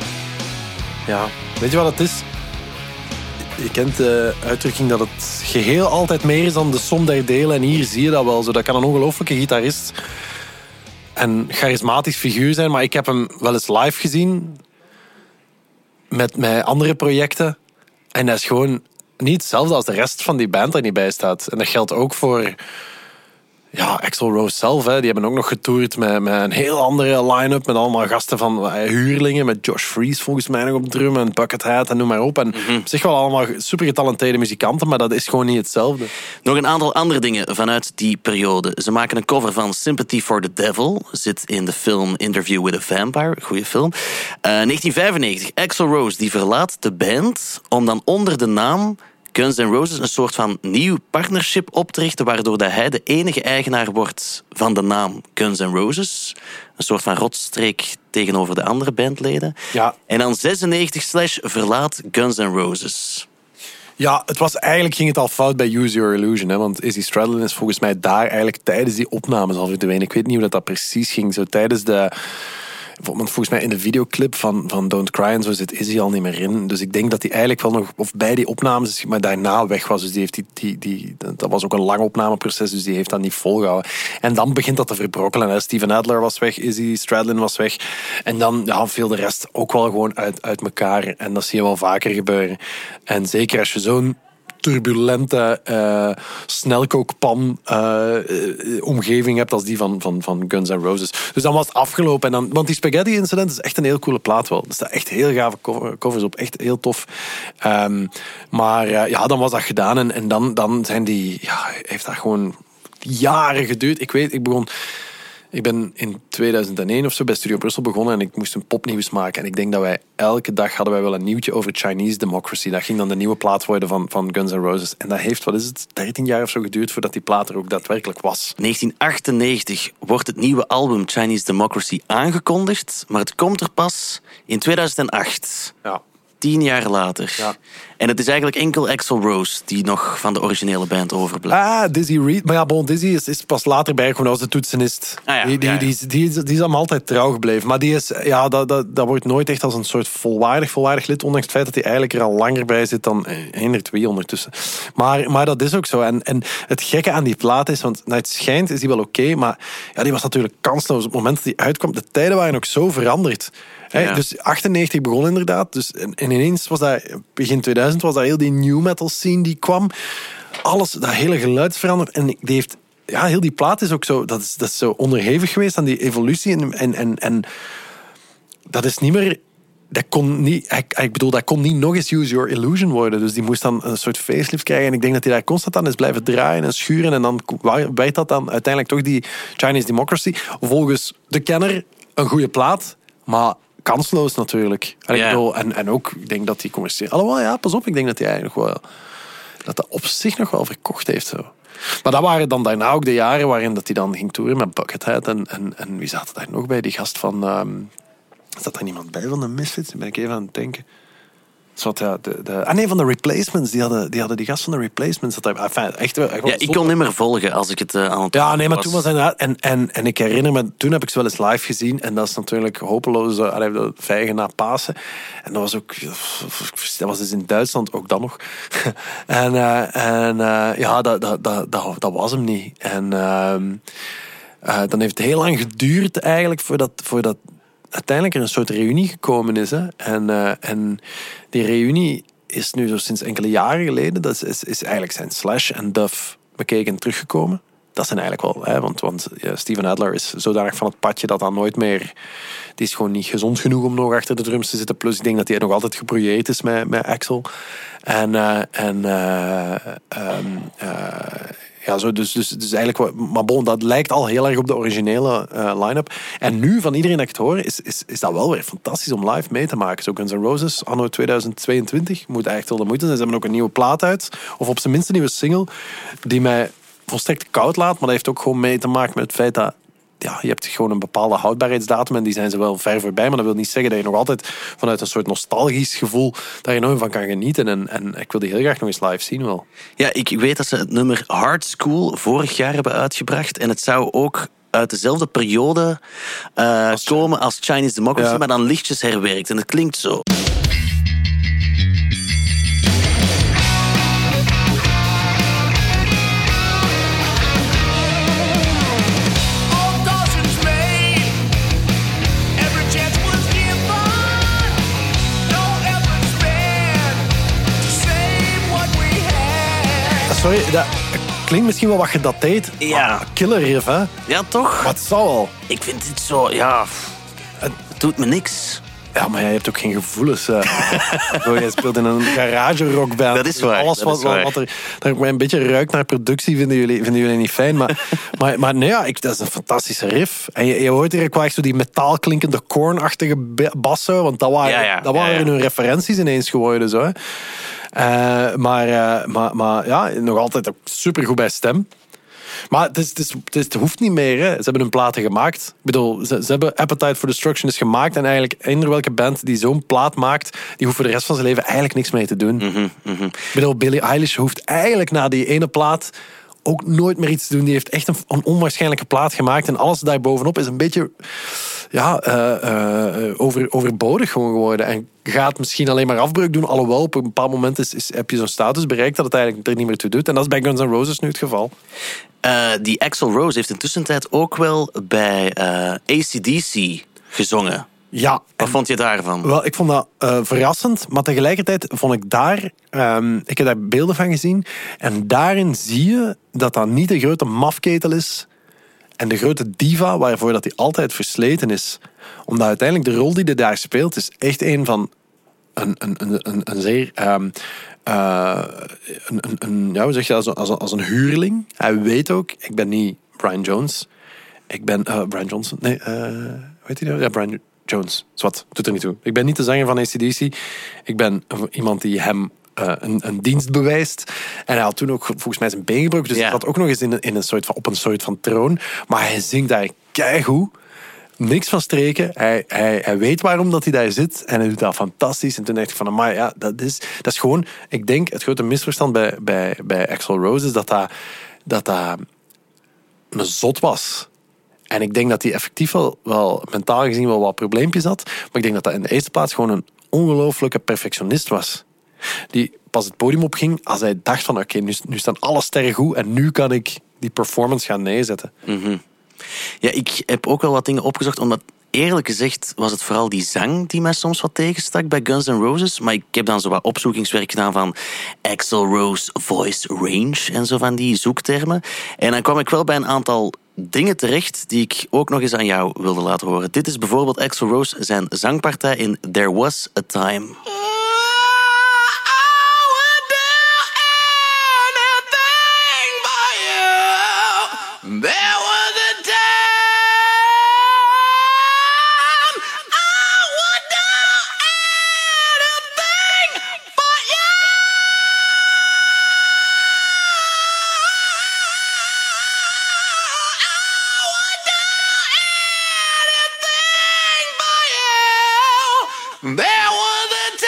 ja, weet je wat het is? Je kent de uitdrukking dat het geheel altijd meer is dan de som der delen. En hier zie je dat wel. Zo, dat kan een ongelofelijke gitarist en charismatisch figuur zijn. Maar ik heb hem wel eens live gezien met, met andere projecten. En dat is gewoon niet hetzelfde als de rest van die band er niet bij staat. En dat geldt ook voor ja, Axl Rose zelf, hè, die hebben ook nog getoerd met, met een heel andere line-up. Met allemaal gasten van eh, huurlingen. Met Josh Freeze volgens mij nog op drum. En Buckethead en noem maar op. En op zich wel allemaal super getalenteerde muzikanten. Maar dat is gewoon niet hetzelfde. Nog een aantal andere dingen vanuit die periode. Ze maken een cover van Sympathy for the Devil. Zit in de film Interview with a Vampire. Goeie film. Eh, 1995. Axl Rose die verlaat de band om dan onder de naam Guns N' Roses een soort van nieuw partnership op te richten, waardoor dat hij de enige eigenaar wordt van de naam Guns N' Roses. Een soort van rotstreek tegenover de andere bandleden. Ja. En dan 96 slash verlaat Guns N' Roses. Ja, het was, eigenlijk ging het al fout bij Use Your Illusion. Hè, want Izzy Stradlin is volgens mij daar eigenlijk tijdens die opnames al verdwenen. Ik weet niet hoe dat, dat precies ging. Zo tijdens de... Want volgens mij in de videoclip van, van Don't Cry en zo zit Izzy al niet meer in. Dus ik denk dat hij eigenlijk wel nog, of bij die opnames, maar daarna weg was. Dus die heeft die, die, die, dat was ook een lang opnameproces, dus die heeft dat niet volgehouden. En dan begint dat te verbrokkelen. Hè. Steven Adler was weg, Izzy Stradlin was weg. En dan ja, viel de rest ook wel gewoon uit, uit elkaar. En dat zie je wel vaker gebeuren. En zeker als je zo'n turbulente eh, snelkookpan eh, eh, omgeving hebt als die van, van, van Guns N' Roses. Dus dan was het afgelopen. En dan, want die Spaghetti Incident is echt een heel coole plaat wel. Er staan echt heel gave cover- covers op. Echt heel tof. Ehm, maar ja, dan was dat gedaan. En, en dan, dan zijn die... Ja, heeft dat gewoon jaren geduurd. Ik weet, ik begon... Ik ben in 2001 of zo bij Studio Brussel begonnen en ik moest een popnieuws maken. En ik denk dat wij elke dag hadden wij wel een nieuwtje over Chinese Democracy. Dat ging dan de nieuwe plaat worden van, van Guns N' Roses. En dat heeft, wat is het, 13 jaar of zo geduurd voordat die plaat er ook daadwerkelijk was. 1998 wordt het nieuwe album Chinese Democracy aangekondigd, maar het komt er pas in 2008. Ja. Tien jaar later. Ja. En het is eigenlijk enkel Axel Rose die nog van de originele band overblijft. Ah, Dizzy Reed. Maar ja, bon, Dizzy is, is pas later bijgekomen als de toetsenist. Ah ja, die, die, ja, ja. Die, is- die, is, die is allemaal altijd trouw gebleven. Maar die is, ja, dat, dat, dat wordt nooit echt als een soort volwaardig, volwaardig lid. Ondanks het feit dat hij eigenlijk er al langer bij zit dan eh, Hendrik wie ondertussen. Maar, maar dat is ook zo. En, en het gekke aan die plaat is, want naar het schijnt is die wel oké. maar ja, die was natuurlijk kansloos. Op het moment dat die uitkwam, de tijden waren ook zo veranderd. Hè, Ja. Dus 98 begon inderdaad. Dus, en, en ineens was dat, begin 2000 was dat heel die new metal scene die kwam. Alles, dat hele geluid veranderd. En die heeft, ja, heel die plaat is ook zo, dat is, dat is zo onderhevig geweest aan die evolutie. En, en, en, en dat is niet meer. Dat kon niet, ik, ik bedoel, dat kon niet nog eens Use Your Illusion worden. Dus die moest dan een soort facelift krijgen. En ik denk dat hij daar constant aan is blijven draaien en schuren. En dan werd dat dan uiteindelijk toch die Chinese Democracy. Volgens de kenner een goede plaat, maar kansloos natuurlijk. En, ik bedoel, en, en ook, ik denk dat die commercieel... Alhoewel, ja, pas op, ik denk dat hij eigenlijk nog wel... Dat dat op zich nog wel verkocht heeft, zo. Maar dat waren dan daarna ook de jaren waarin dat hij dan ging toeren met Buckethead. En, en, en wie zat er daar nog bij? Die gast van... ehm zat er niemand bij van de Misfits? Ben ik even aan het denken. Ja, de, de, ah nee, van de Replacements. Die hadden die, hadden die gast van de Replacements. Dat, enfin, echt, wel- echt Ja, ik kon niet meer volgen als ik het eh, aan het Ja, nee, maar was. toen was hij inderdaad... En, en, en ik herinner me, toen heb ik ze wel eens live gezien. En dat is natuurlijk hopeloos. uh, vijgen na Pasen. En dat was ook... Dat was dus in Duitsland ook dan nog. en eh, en ja, dat, dat, dat, dat, dat was hem niet. En ehm, eh, dan heeft het heel lang geduurd eigenlijk voordat... voordat uiteindelijk er een soort reunie gekomen is. Hè? En, eh, en die reunie is nu zo sinds enkele jaren geleden. Dat is, is, eigenlijk zijn Slash en Duff bekeken en teruggekomen. Dat zijn eigenlijk wel, hè, want, want Steven Adler is zodanig van het padje dat dan nooit meer. Die is gewoon niet gezond genoeg om nog achter de drums te zitten. Plus, ik denk dat hij nog altijd gebrouilleerd is met, met Axel. En, eh, en eh, ehm, eh, ja, zo, dus, dus, dus eigenlijk, maar bon, dat lijkt al heel erg op de originele eh, line-up. En nu, van iedereen dat ik het hoor, is, is, dat wel weer fantastisch om live mee te maken. Zo Guns N' Roses, anno 2022, moet echt wel de moeite zijn. Ze hebben ook een nieuwe plaat uit, of op zijn minst een nieuwe single, die mij volstrekt koud laat. Maar dat heeft ook gewoon mee te maken met het feit dat ja, je hebt gewoon een bepaalde houdbaarheidsdatum en die zijn ze wel ver voorbij. Maar dat wil niet zeggen dat je nog altijd vanuit een soort nostalgisch gevoel daar enorm van kan genieten. En, en ik wil die heel graag nog eens live zien wel. Ja, ik weet dat ze het nummer Hard School vorig jaar hebben uitgebracht. En het zou ook uit dezelfde periode eh, komen als Chinese Democracy, Ja. maar dan lichtjes herwerkt. En het klinkt zo. Sorry, dat klinkt misschien wel wat gedateerd. Ja. maar Killer riff, hè? Ja, toch? Wat zou al? Ik vind dit zo, ja... Het doet me niks. Ja, maar jij hebt ook geen gevoelens. eh. Jij speelt in een garage rockband. Dat is waar, Alles dat wat, is waar. wat er, dat een beetje ruikt naar productie vinden jullie, vinden jullie niet fijn. Maar, maar, maar nee, ja, ik, dat is een fantastische riff. En je, je hoort hier ook wel echt zo die metaalklinkende kornachtige ba- bassen. Want dat waren, Ja, ja, dat waren hun referenties ineens geworden. Zo, hè. Eh, maar, eh, maar, maar ja, nog altijd ook supergoed bij stem. Maar het, is, het, is, het, is- het hoeft niet meer. Hè. Ze hebben hun platen gemaakt. Ik bedoel, ze, ze hebben Appetite for Destruction is gemaakt. En eigenlijk, eender welke band die zo'n plaat maakt, die hoeft voor de rest van zijn leven eigenlijk niks mee te doen. Ik bedoel, Billie Eilish hoeft eigenlijk na die ene plaat ook nooit meer iets te doen. Die heeft echt een, onwaarschijnlijke plaat gemaakt. En alles daarbovenop is een beetje ja, eh, eh, over, overbodig gewoon geworden. En gaat misschien alleen maar afbreuk doen. Alhoewel, op een bepaald moment is, is, heb je zo'n status bereikt dat het eigenlijk er niet meer toe doet. En dat is bij Guns N' Roses nu het geval. Eh, die Axel Rose heeft intussen tijd ook wel bij ACDC gezongen. Ja, Wat vond je daarvan? Wel, ik vond dat eh, verrassend, maar tegelijkertijd vond ik daar, ehm, ik heb daar beelden van gezien, en daarin zie je dat dat niet de grote mafketel is en de grote diva waarvoor dat hij altijd versleten is. Omdat uiteindelijk de rol die hij daar speelt is echt een van een, een, een, een, een zeer. eh, een, een, een, ja, hoe zeg je dat? Als een, als, een, als een huurling. Hij weet ook, ik ben niet Brian Jones. Ik ben eh, Brian Johnson. Nee, eh weet je nou? Ja, Brian Jones. Zwat, doet er niet toe. Ik ben niet de zanger van ACDC. Ik ben iemand die hem eh, een, een dienst bewijst. En hij had toen ook volgens mij zijn been gebroken. Dus hij zat ook nog eens in, een- in een soort van, op een soort van troon. Maar hij zingt daar keigoed. niks van streken. Hij, hij, hij weet waarom dat hij daar zit en hij doet dat fantastisch. En toen dacht ik van, maar ja, dat is, dat is gewoon... Ik denk, het grote misverstand bij, bij, bij Axl Rose is dat dat, dat, dat een zot was. En ik denk dat hij effectief wel, wel mentaal gezien wel wat probleempjes had. Maar ik denk dat dat in de eerste plaats gewoon een ongelooflijke perfectionist was. Die pas het podium opging als hij dacht van oké, nu, nu staan alle sterren goed en nu kan ik die performance gaan neerzetten. Ja, ik heb ook wel wat dingen opgezocht, omdat eerlijk gezegd was het vooral die zang die mij soms wat tegenstak bij Guns N' Roses. Maar ik heb dan zo wat opzoekingswerk gedaan van Axl Rose voice range en zo van die zoektermen. En dan kwam ik wel bij een aantal dingen terecht die ik ook nog eens aan jou wilde laten horen. Dit is bijvoorbeeld Axl Rose zijn zangpartij in There Was a Time. There was a time.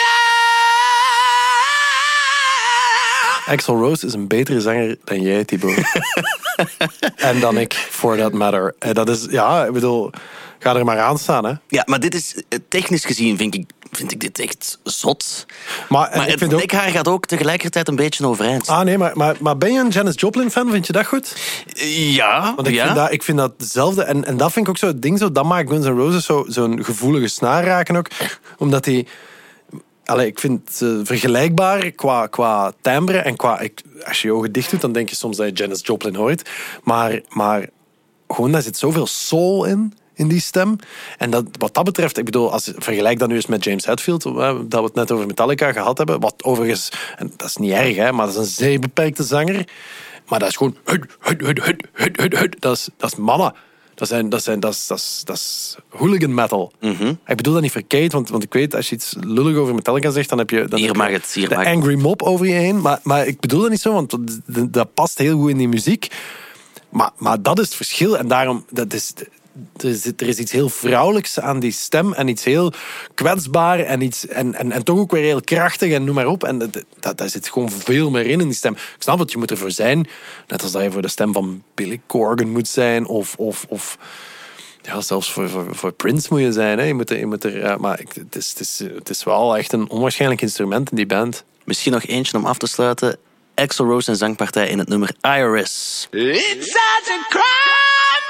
Axl Rose is een betere zanger dan jij, Thibaut. en dan ik, for that matter. En dat is, ja, ik bedoel, ga er maar aan staan, hè. Ja, maar dit is eh, technisch gezien vind ik, vind ik dit echt zot. Maar, en Maar ik het vind ook... nekhaar gaat ook tegelijkertijd een beetje overeind. Ah nee, maar, maar, maar ben je een Janis Joplin-fan? Vind je dat goed? ja, Want ik, ja. vind, dat, ik vind dat hetzelfde. En, en dat vind ik ook zo het ding zo. Dat maakt Guns N' Roses zo- zo'n gevoelige snaar raken ook. Omdat die... Allee, ik vind ze vergelijkbaar qua, qua timbre en qua... Ik, als je je ogen dicht doet, dan denk je soms dat je Janis Joplin hoort. Maar, maar gewoon, daar zit zoveel soul in, in die stem. En dat, wat dat betreft, ik bedoel, als, vergelijk dat nu eens met James Hetfield, eh, dat we het net over Metallica gehad hebben. Wat overigens, en dat is niet erg, hè, maar dat is een zeer beperkte zanger. Maar dat is gewoon... Dat, is, dat is mannen. Dat, zijn, dat, zijn, dat, is, dat, is, dat is hooligan metal. Ik bedoel dat niet verkeerd, want, want ik weet, als je iets lullig over Metallica zegt, dan heb je... Dan Hier heb je mag het, hier de mag het. angry mob over je heen. Maar, maar ik bedoel dat niet zo, want dat, dat past heel goed in die muziek. Maar, maar dat is het verschil. En daarom, dat is, er, is, er is iets heel vrouwelijks aan die stem. En iets heel kwetsbaar. En, iets, en, en, en toch ook weer heel krachtig. En noem maar op. En dat, dat, daar zit gewoon veel meer in, in die stem. Ik snap dat je moet ervoor zijn. Net als dat je voor de stem van Billy Corgan moet zijn. Of... of, of ja, zelfs voor, voor, voor Prince moet je zijn. Hè. Je moet er, je moet er, ja, maar ik, het, is, het, is, het is wel echt een onwaarschijnlijk instrument in die band. Misschien nog eentje om af te sluiten. Axl Rose en zangpartij in het nummer IRS. It's such a crime,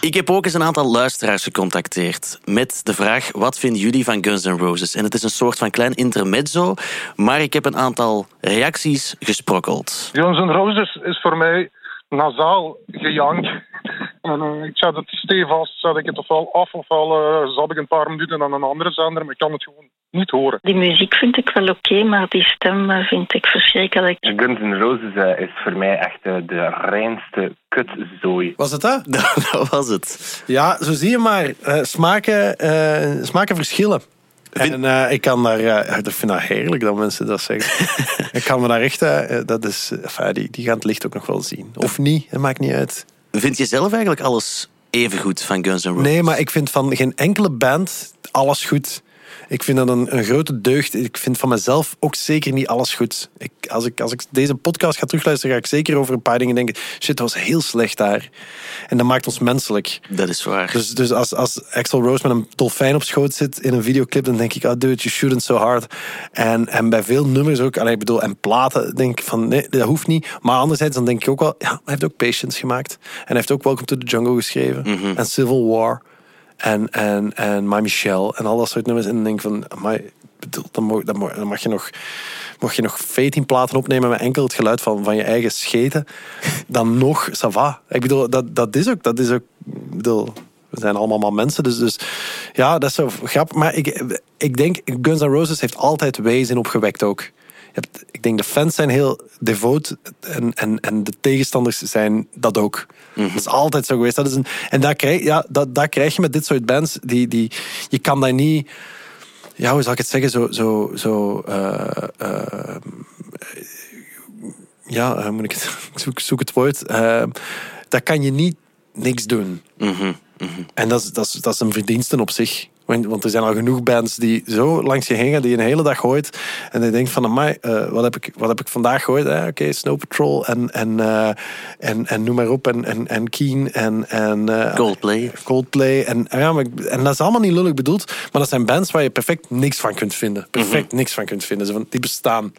Ik heb ook eens een aantal luisteraars gecontacteerd met de vraag: wat vinden jullie van Guns N' Roses? En het is een soort van klein intermezzo, maar ik heb een aantal reacties gesprokkeld. Guns N' Roses is voor mij nasaal gejank. En eh, ik zet het stevast, zet ik het ofwel af ofwel eh zap ik een paar minuten aan een andere zender, maar ik kan het gewoon niet horen. Die muziek vind ik wel oké, maar die stem eh, vind ik verschrikkelijk. Guns N' Roses eh, is voor mij echt eh, de reinste kutzooi. Was het dat? dat was het. Ja, zo zie je maar. Eh, smaken, eh, smaken verschillen. En eh, ik kan daar, eh, ik vind dat heerlijk dat mensen dat zeggen. ik kan me daar echt, eh, dat is, enfin, die, die gaan het licht ook nog wel zien. Of niet, het maakt niet uit. Vind je zelf eigenlijk alles even goed van Guns N' Roses? Nee, maar ik vind van geen enkele band alles goed. Ik vind dat een, een grote deugd. Ik vind van mezelf ook zeker niet alles goed. Ik, als, ik, als ik deze podcast ga terugluisteren, ga ik zeker over een paar dingen denken. Shit, dat was heel slecht daar. En dat maakt ons menselijk. Dat is waar. Dus, dus als, als Axel Rose met een dolfijn op schoot zit in een videoclip, dan denk ik, oh dude, you shouldn't so hard. En, en bij veel nummers ook, allee, ik bedoel, en platen, denk ik van, nee, dat hoeft niet. Maar anderzijds, dan denk ik ook wel, ja, hij heeft ook Patience gemaakt. En hij heeft ook Welcome to the Jungle geschreven. En Civil War. En, en, en My Michelle. En al dat soort nummers. En dan denk van, maar dan, mag, dan, mag, mag je nog... Mocht je nog 14 platen opnemen met enkel het geluid van, van je eigen scheten, dan nog, ça va. Ik bedoel, dat, dat is ook, dat is ook, ik bedoel, we zijn allemaal maar mensen, dus, dus ja, dat is zo grappig. Maar ik, ik denk, Guns N' Roses heeft altijd wezen opgewekt ook. Ik denk de fans zijn heel devoot en, en, en de tegenstanders zijn dat ook. Dat is altijd zo geweest. Dat is een, en dat krijg, ja, dat, dat krijg je met dit soort bands. Die, die, je kan daar niet ja, hoe zal ik het zeggen? Zo, zo, zo eh, eh, ja, hoe moet ik het, zoek, zoek het woord. Eh, dat kan je niet niks doen. Mhm, En dat is, dat, is, dat is een verdienste op zich. Want, want er zijn al genoeg bands die zo langs je heen gaan, die je een hele dag hoort. En je denkt van, amai, eh wat, heb ik, wat heb ik vandaag gehoord? Eh, Oké, Snow Patrol en, en, eh, en, en noem maar op. En, en, en Keen en... en eh, Coldplay. Coldplay. En, ja, maar, en dat is allemaal niet lullig bedoeld. Maar dat zijn bands waar je perfect niks van kunt vinden. Perfect niks van kunt vinden. Zo van, die bestaan.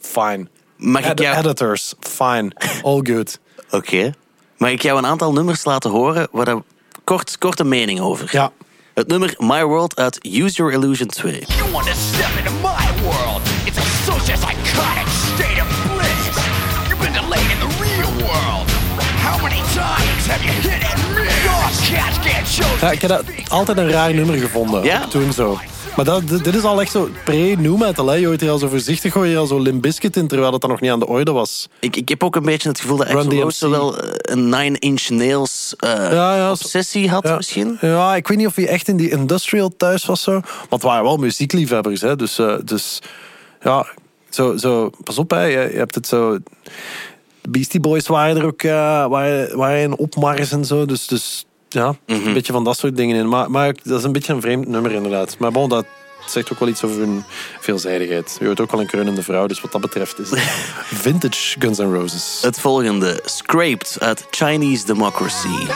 Fine. Mag ik Ed- jou... Editors. Fine. All good. Oké. Mag ik jou een aantal nummers laten horen waar dat kort, korte mening over? Ja. Het nummer My World uit Use Your Illusion 2. You want to step into my world? It's a such a psychotic state of bliss. You've been delayed in the real world. How many times have you hit missed? Your cats can't show Ja, ik heb dat altijd een raar nummer gevonden. Ja? Toen zo. Maar dat, dit is al echt zo pre-new metal. Hè. Je hoort hier al zo voorzichtig, hoor je al zo Limp Bizkit in, terwijl dat dan nog niet aan de orde was. Ik, ik heb ook een beetje het gevoel dat Axl Rose wel eh, een Nine Inch Nails eh, Ja, ja, obsessie had Ja. misschien. Ja, ik weet niet of hij echt in die industrial thuis was zo. Maar het waren wel muziekliefhebbers, hè. Dus, eh, dus ja, zo, zo, pas op, hè. Je, je hebt het zo... De Beastie Boys waren er ook waren, waren in opmars en zo. Dus, dus ja, Mhm. een beetje van dat soort dingen in. Maar, maar dat is een beetje een vreemd nummer, inderdaad. Maar bon, dat zegt ook wel iets over hun veelzijdigheid. Je hoort ook wel een kreunende vrouw, dus wat dat betreft is vintage Guns N' Roses. Het volgende, Scraped uit Chinese Democracy.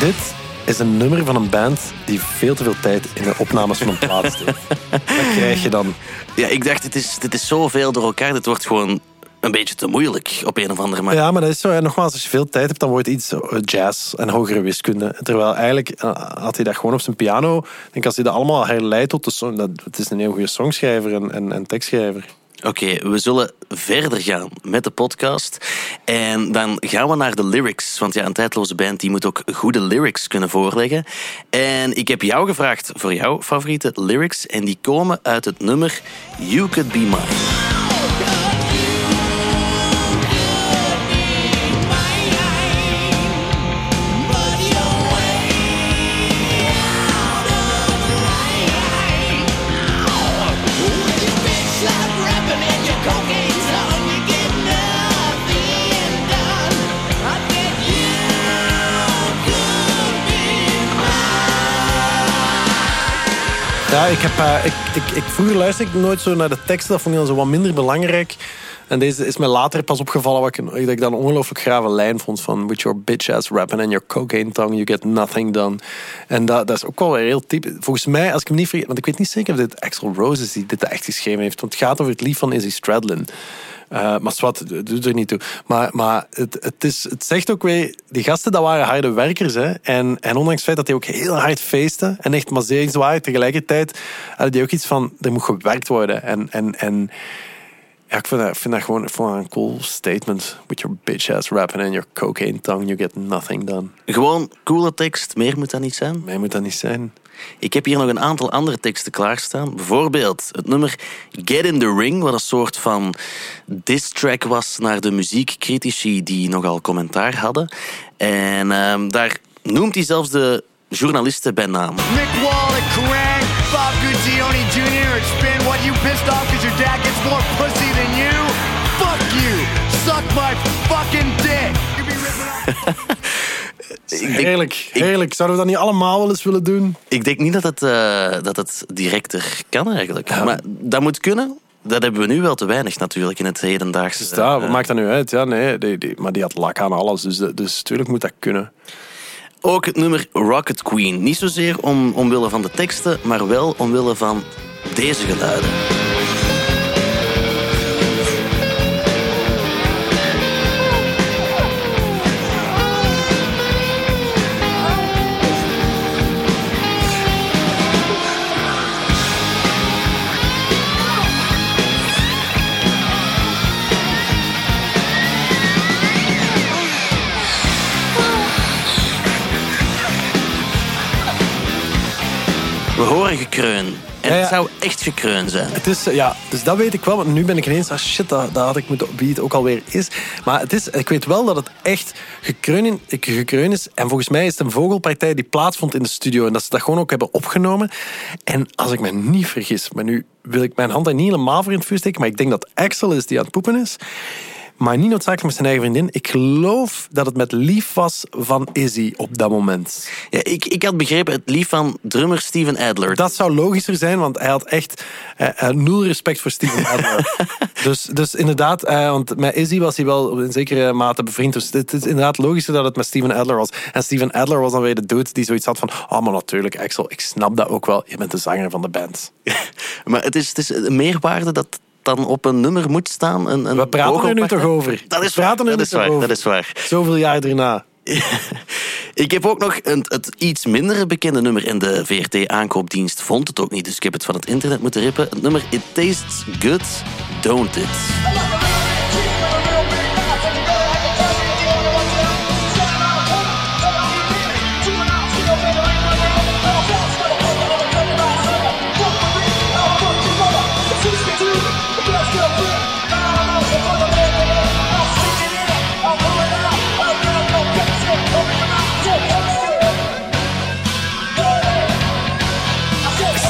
Dit is een nummer van een band die veel te veel tijd in de opnames van een plaat steekt. Wat krijg je dan? Ja, ik dacht, dit is, dit is zoveel door elkaar. Dit wordt gewoon een beetje te moeilijk op een of andere manier. Ja, maar dat is zo. En nogmaals, als je veel tijd hebt, dan wordt iets eh, jazz en hogere wiskunde. Terwijl eigenlijk eh, had hij dat gewoon op zijn piano. Ik denk als hij dat allemaal herleidt tot de song. Dat, het is een heel goede songschrijver en, en, en tekstschrijver. Oké, we zullen verder gaan met de podcast. En dan gaan we naar de lyrics. Want ja, een tijdloze band die moet ook goede lyrics kunnen voorleggen. En ik heb jou gevraagd voor jouw favoriete lyrics. En die komen uit het nummer You Could Be Mine. Ja, ik heb, eh, ik, ik, ik, vroeger luisterde ik nooit zo naar de teksten. Dat vond ik dan zo wat minder belangrijk. En deze is mij later pas opgevallen wat ik, dat ik dat een ongelooflijk grave lijn vond van With your bitch ass rapping and your cocaine tongue, you get nothing done. En dat, dat is ook wel weer heel typisch. Volgens mij, als ik hem niet vergeet, want ik weet niet zeker of dit Axel Rose is die dit echt geschreven heeft. Want het gaat over het lief van Izzy Stradlin. Eh, maar zwart, doet er niet toe. Maar, maar het, het, is, het zegt ook weer, die gasten dat waren harde werkers. Hè? En, en ondanks het feit dat die ook heel hard feesten en echt mazeringswaardig zwaar, tegelijkertijd hadden die ook iets van, er moet gewerkt worden. En, en, en ja, ik vind dat, vind dat gewoon dat een cool statement. With your bitch ass rapping and your cocaine tongue, you get nothing done. Gewoon coole tekst, meer moet dat niet zijn. Mij moet dat niet zijn. Ik heb hier nog een aantal andere teksten klaarstaan. Bijvoorbeeld het nummer Get in the Ring, wat een soort van diss track was naar de muziekcritici die nogal commentaar hadden. En ehm, daar noemt hij zelfs de journalisten bij naam. Wall you pissed off because your dad gets more pussy than you. Fuck you. Suck my fucking dick. You be ripping off. Ik denk, Heerlijk, heerlijk. Zouden we dat niet allemaal wel eens willen doen? ik denk niet dat het, eh, dat het directer kan eigenlijk. Maar dat moet kunnen. Dat hebben we nu wel te weinig natuurlijk in het hedendaagse. Dus daar, wat eh, maakt dat nu uit? Ja, nee, die, die, maar die had lak aan alles. Dus, dus natuurlijk moet dat kunnen. Ook het nummer Rocket Queen. Niet zozeer om, omwille van de teksten, maar wel omwille van deze geluiden. We horen gekreun. En Ja, ja. het zou echt gekreun zijn. Het is, ja, dus dat weet ik wel. Want nu ben ik ineens, ah shit, dat, dat had ik moeten, wie het ook alweer is. Maar het is, ik weet wel dat het echt gekreun, gekreun is. En volgens mij is het een vogelpartij die plaatsvond in de studio. En dat ze dat gewoon ook hebben opgenomen. En als ik me niet vergis, maar nu wil ik mijn hand daar niet helemaal voor in het vuur steken. Maar ik denk dat Axel is die aan het poepen is. Maar niet noodzakelijk met zijn eigen vriendin. Ik geloof dat het met lief was van Izzy op dat moment. Ja, ik, ik had begrepen het lief van drummer Steven Adler. Dat zou logischer zijn, want hij had echt eh, eh, nul respect voor Steven Adler. dus, dus inderdaad, eh, want met Izzy was hij wel in zekere mate bevriend. Dus het is inderdaad logischer dat het met Steven Adler was. En Steven Adler was dan weer de dude die zoiets had van... Oh, maar natuurlijk, Axel, ik snap dat ook wel. Je bent de zanger van de band. Maar het is, het is een meerwaarde dat dan op een nummer moet staan. Een, een We praten er nu toch over? Dat is waar, er dat is waar, over? dat is waar. Zoveel jaar erna. Ik heb ook nog een, het iets minder bekende nummer in de VRT-aankoopdienst vond het ook niet, dus ik heb het van het internet moeten rippen. Het nummer It Tastes Good, Don't It.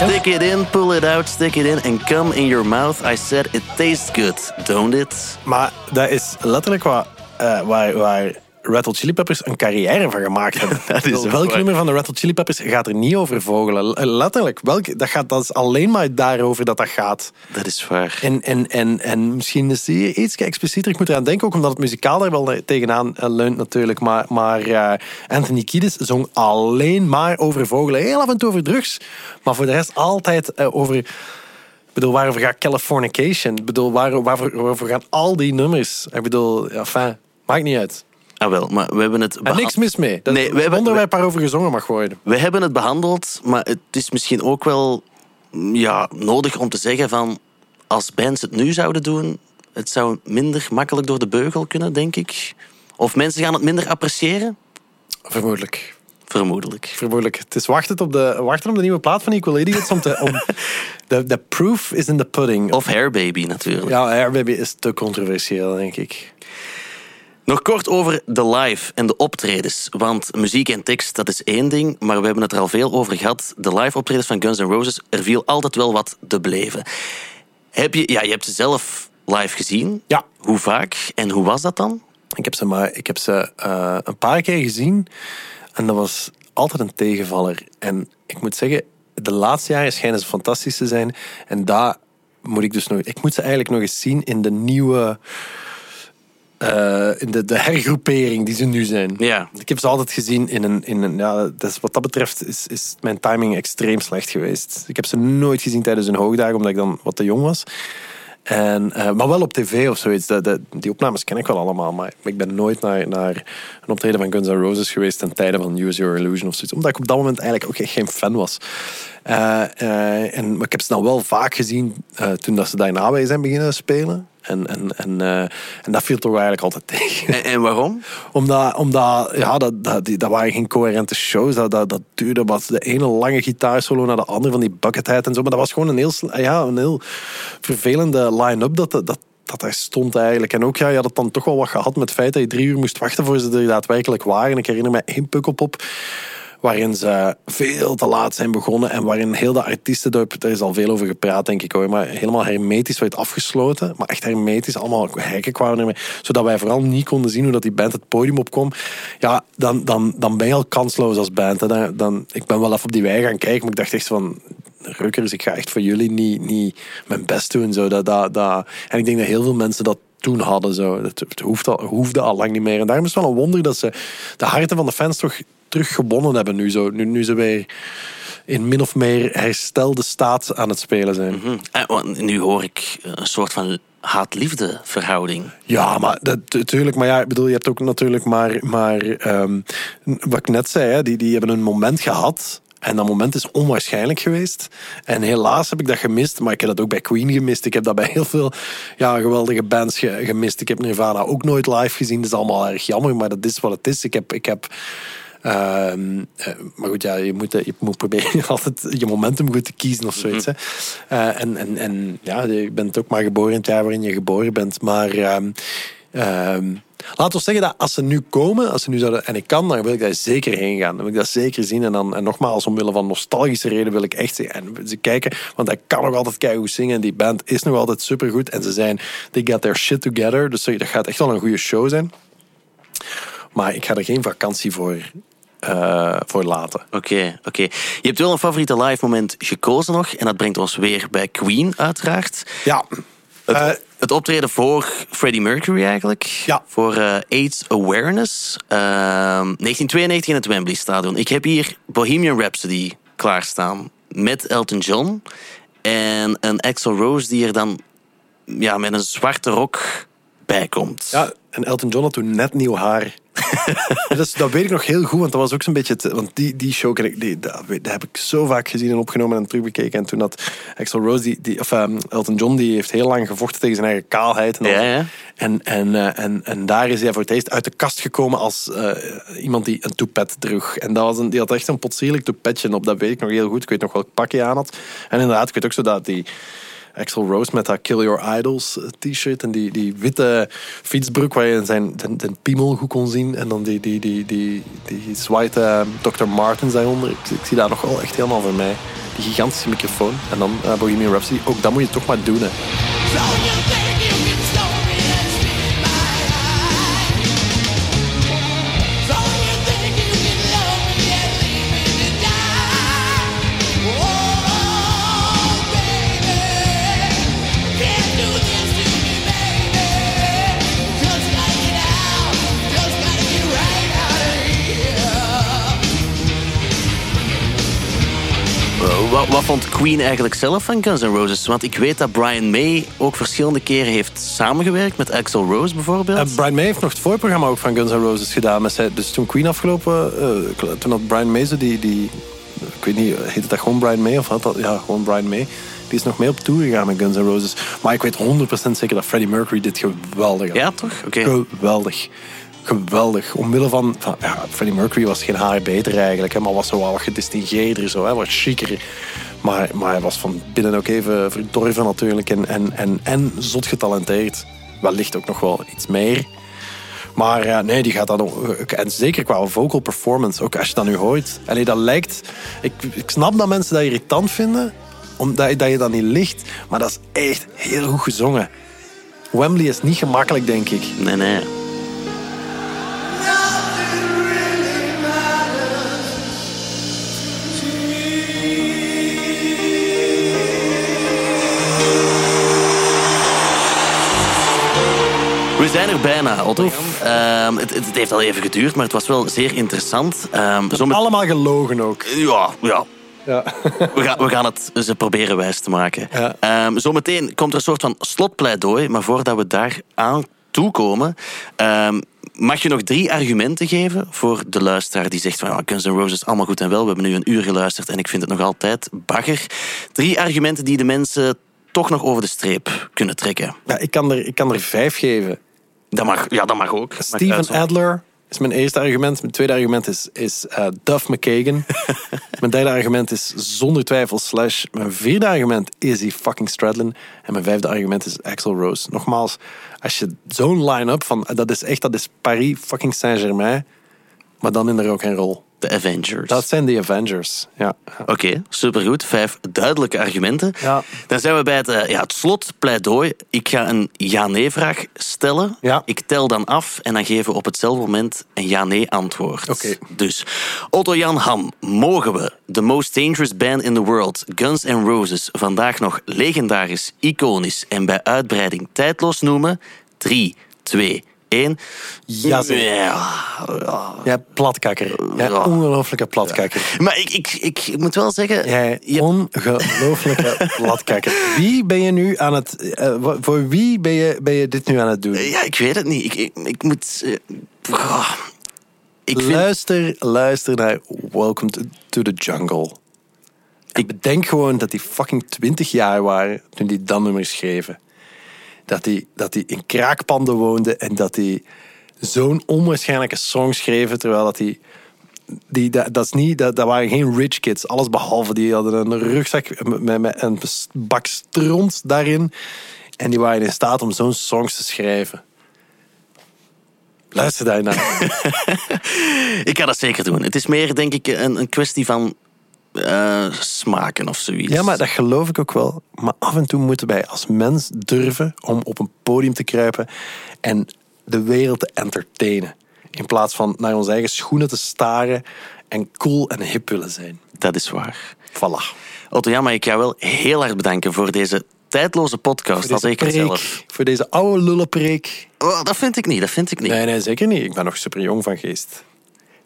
Stick it in, pull it out, stick it in and come in your mouth. I said it tastes good, don't it? Maar dat is letterlijk wat, eh, waar, waar Red Hot Chili Peppers een carrière van gemaakt hebben. Dat is Welk waar. nummer van de Red Hot Chili Peppers gaat er niet over vogelen? Letterlijk. Welk, dat, gaat, dat is alleen maar daarover dat dat gaat. Dat is waar. En, en, en, en misschien is die iets explicieter. Ik moet eraan denken, ook omdat het muzikaal daar wel tegenaan eh, leunt natuurlijk. Maar, maar eh, Anthony Kiedis zong alleen maar over vogelen. Heel af en toe over drugs. Maar voor de rest altijd eh, over... Ik bedoel, waarover gaat Californication? Ik bedoel, waar, waarvoor, waarvoor gaan al die nummers? Ik bedoel, ja, fijn. Maakt niet uit. Ah wel, maar we hebben het... En niks mis mee. Dat Nee, we hebben- onderwerp waarover gezongen mag worden. We hebben het behandeld, maar het is misschien ook wel mm, ja, nodig om te zeggen van... Als bands het nu zouden doen, het zou minder makkelijk door de beugel kunnen, denk ik. Of mensen gaan het minder appreciëren? Vermoedelijk. Vermoedelijk. Vermoedelijk. Het is wachten op de, wachten op de nieuwe plaat van Equal Idiots. Om te, om, de, de proof is in the pudding. Of Hair Baby natuurlijk. Ja, Airbaby is te controversieel, denk ik. Nog kort over de live en de optredens. Want muziek en tekst, dat is één ding. Maar we hebben het er al veel over gehad. De live optredens van Guns N' Roses, er viel altijd wel wat te beleven. Heb je, ja, je hebt ze zelf live gezien. Ja. Hoe vaak en hoe was dat dan? Ik heb ze, maar, ik heb ze eh, een paar keer gezien. En dat was altijd een tegenvaller. En ik moet zeggen, de laatste jaren schijnen ze fantastisch te zijn. En daar moet ik dus nog... Ik moet ze eigenlijk nog eens zien in de nieuwe... eh, in de, de hergroepering die ze nu zijn. Ja. Ik heb ze altijd gezien in een... In een ja, dus wat dat betreft is, is mijn timing extreem slecht geweest. Ik heb ze nooit gezien tijdens hun hoogdagen, omdat ik dan wat te jong was. En, eh, maar wel op tv of zoiets. De, de- die opnames ken ik wel allemaal. Maar ik ben nooit naar, naar een optreden van Guns N' Roses geweest ten tijde van Use Your Illusion of zoiets. Omdat ik op dat moment eigenlijk ook echt geen fan was. Eh, en, maar ik heb ze dan wel vaak gezien toen dat ze daarna weer zijn beginnen spelen. En, en, en, eh, en dat viel toch eigenlijk altijd tegen. En, en waarom? Omdat, omdat ja, dat, dat, die, dat waren geen coherente shows. Dat, dat, dat duurde wat de ene lange gitaarsolo naar de andere van die buckethead en zo. Maar dat was gewoon een heel, ja, een heel vervelende line-up dat, dat, dat daar stond eigenlijk. En ook, ja, je had het dan toch wel wat gehad met het feit dat je drie uur moest wachten voor ze er daadwerkelijk waren. Ik herinner me één pukkelpop waarin ze veel te laat zijn begonnen en waarin heel de artiestendorp, daar is al veel over gepraat denk ik hoor, maar helemaal hermetisch werd afgesloten, maar echt hermetisch, allemaal hekken kwamen ermee, zodat wij vooral niet konden zien hoe dat die band het podium opkwam. Ja, dan, dan, dan ben je al kansloos als band. Dan, dan, ik ben wel even op die wei gaan kijken, maar ik dacht echt van, rukkers, ik ga echt voor jullie niet, niet mijn best doen. Zo. Dat, dat. En ik denk dat heel veel mensen dat toen hadden. Zo. Het, het hoeft al, hoefde al lang niet meer. En daarom is het wel een wonder dat ze de harten van de fans toch terug gewonnen hebben nu. Zo. Nu, nu ze weer in min of meer herstelde staat aan het spelen zijn. Hm. Eh, want nu hoor ik een soort van haat-liefde verhouding. Ja, maar natuurlijk. Maar ja, ik bedoel, je hebt ook natuurlijk maar, maar ehm, wat ik net zei, hè, die, die hebben een moment gehad. En dat moment is onwaarschijnlijk geweest. En helaas heb ik dat gemist. Maar ik heb dat ook bij Queen gemist. Ik heb dat bij heel veel ja, geweldige bands ge- gemist. Ik heb Nirvana ook nooit live gezien. Dat is allemaal erg jammer, maar dat is wat het is. Ik heb, ik heb Ehm, eh, maar goed, ja, je moet, eh, je moet proberen altijd je momentum goed te kiezen of zoiets. hè. Eh, en, en, en ja, je bent ook maar geboren in het jaar waarin je geboren bent. Maar ehm, ehm, laten we zeggen dat als ze nu komen, als ze nu zouden, en ik kan, dan wil ik daar zeker heen gaan. Dan wil ik dat zeker zien. En, dan, en nogmaals, omwille van nostalgische reden wil ik echt zien. En ze kijken, want hij kan nog altijd hoe zingen. En die band is nog altijd supergoed. En ze zijn, they got their shit together. Dus dat gaat echt wel een goede show zijn. Maar ik ga er geen vakantie voor, eh, voor laten. Oké, oké. Je hebt wel een favoriete live moment gekozen nog. En dat brengt ons weer bij Queen, uiteraard. Ja. Het, Eh, het optreden voor Freddie Mercury eigenlijk. Ja. Voor eh, AIDS Awareness. Ehm 1992 in het Wembley Stadion. Ik heb hier Bohemian Rhapsody klaarstaan. Met Elton John. En een Axl Rose die er dan ja, met een zwarte rok bij komt. Ja, en Elton John had toen net nieuw haar. Dat, is- dat weet ik nog heel goed, want dat was ook zo'n beetje... Het, want die, die show, ken ik, die, dat, heb ik zo vaak gezien en opgenomen en terugbekeken. En toen had Axl Rose, die, die, of ehm, Elton John, die heeft heel lang gevochten tegen zijn eigen kaalheid. En, Ja, al. ja. En, en, eh, en, en daar is hij voor het eerst uit de kast gekomen als eh, iemand die een toepet droeg. En dat was een, die had echt een potsierlijk toepetje op, dat weet ik nog heel goed. Ik weet nog welk pakje hij aan had. En inderdaad, ik weet ook zo dat die... Axel Rose met dat Kill Your Idols eh, t-shirt en die, die witte fietsbroek waar je zijn, zijn, piemel goed kon zien. En dan die, die, die, die, die zwarte eh, Dr. Martens daaronder. Ik, ik zie dat nog wel echt helemaal voor mij. Die gigantische microfoon. En dan eh, Bohemian Rhapsody. Ook dat moet je toch maar doen. Hè. Wat, vond Queen eigenlijk zelf van Guns N' Roses? Want ik weet dat Brian May ook verschillende keren heeft samengewerkt met Axl Rose bijvoorbeeld. En Brian May heeft nog het voorprogramma ook van Guns N' Roses gedaan. Met zij, dus toen Queen afgelopen, eh, toen had Brian May zo die, die... Ik weet niet, heette dat gewoon Brian May? Of had dat... Ja, gewoon Brian May. Die is nog mee op tour gegaan met Guns N' Roses. Maar ik weet 100% zeker dat Freddie Mercury dit geweldig had. Ja, toch? Geweldig. Geweldig. Omwille van, van ja, Freddie Mercury was geen haar beter eigenlijk, hè, maar was zo wel wat gedistingeerder, zo, hè, wat chiquer. Maar, maar hij was van binnen ook even verdorven natuurlijk en, en, en, en zot getalenteerd. Wellicht ook nog wel iets meer. Maar nee, die gaat dan ook. En zeker qua vocal performance, ook als je dat nu hoort. Allee, dat lijkt. Ik, ik snap dat mensen dat irritant vinden, omdat dat je dat niet ligt. Maar dat is echt heel goed gezongen. Wembley is niet gemakkelijk, denk ik. Nee, nee. We zijn er bijna, Otto. Ehm, het, het heeft al even geduurd, maar het was wel zeer interessant. Ehm zomet- Allemaal gelogen ook. Ja, ja. Ja. We gaan, we gaan het ze proberen wijs te maken. Ja. Ehm, zometeen komt er een soort van slotpleidooi, maar voordat we daar aan toekomen, mag je nog drie argumenten geven voor de luisteraar die zegt van ja, Guns N' Roses allemaal goed en wel. We hebben nu een uur geluisterd en ik vind het nog altijd bagger. Drie argumenten die de mensen toch nog over de streep kunnen trekken. Ja, ik, kan er, ik kan er vijf geven. Dat mag, ja, dat mag ook. Steven. Adler is mijn eerste argument. Mijn tweede argument is, is eh, Duff McKagan. mijn derde argument is zonder twijfel Slash. Mijn vierde argument is die fucking Stradlin. En mijn vijfde argument is Axel Rose. Nogmaals, als je zo'n line-up van... Dat is echt, dat is Paris fucking Saint-Germain. Maar dan in de rock roll. De Avengers. Dat zijn de Avengers. Ja. Oké, supergoed. Vijf duidelijke argumenten. Ja. Dan zijn we bij het, eh, ja, het slotpleidooi. Ik ga een ja-nee-vraag stellen. Ja. Ik tel dan af en dan geven we op hetzelfde moment een ja-nee-antwoord. Oké. Dus, Otto-Jan Ham, mogen we de most dangerous band in the world, Guns N' Roses, vandaag nog legendarisch, iconisch en bij uitbreiding tijdloos noemen? 3, 2, 1. Ja. Ja, platkakker. Ja, ongelofelijke platkakker. Maar ik, ik, ik moet wel zeggen... Jij ongelofelijke platkakker. Wie ben je nu aan het... eh, voor wie ben je, ben je dit nu aan het doen? Ja, ik weet het niet. Ik, ik, ik moet... eh, ik vind... Luister, luister naar Welcome to, to the Jungle. Ik bedenk gewoon dat die fucking 20 jaar waren toen die dat nummer schreven. Dat die, dat die in kraakpanden woonden en dat die zo'n onwaarschijnlijke song schreven terwijl dat die die, dat, dat, is niet, dat, dat waren geen rich kids. Alles behalve. Die hadden een rugzak met, een bak stront daarin. En die waren in staat om zo'n songs te schrijven. Luister daarnaar. Ik ga dat zeker doen. Het is meer, denk ik, een, een kwestie van eh, smaken of zoiets. Ja, maar dat geloof ik ook wel. Maar af en toe moeten wij als mens durven om op een podium te kruipen en de wereld te entertainen. In plaats van naar onze eigen schoenen te staren en cool en hip willen zijn. Dat is waar. Voilà. Otto, ja, maar ik ga wel heel erg bedanken voor deze tijdloze podcast. Dat Deze preek, zelf. voor deze oude lullenpreek. Oh, dat vind ik niet, dat vind ik niet. Nee, nee, zeker niet. Ik ben nog super jong van geest.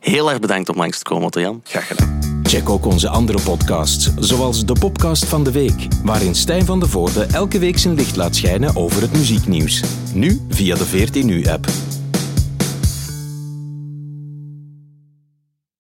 Heel erg bedankt om langs te komen, Otto Jan. Graag gedaan. Check ook onze andere podcasts, zoals de Popcast van de Week, waarin Stijn van de Voorde elke week zijn licht laat schijnen over het muzieknieuws. Nu via de 14 Nu-app.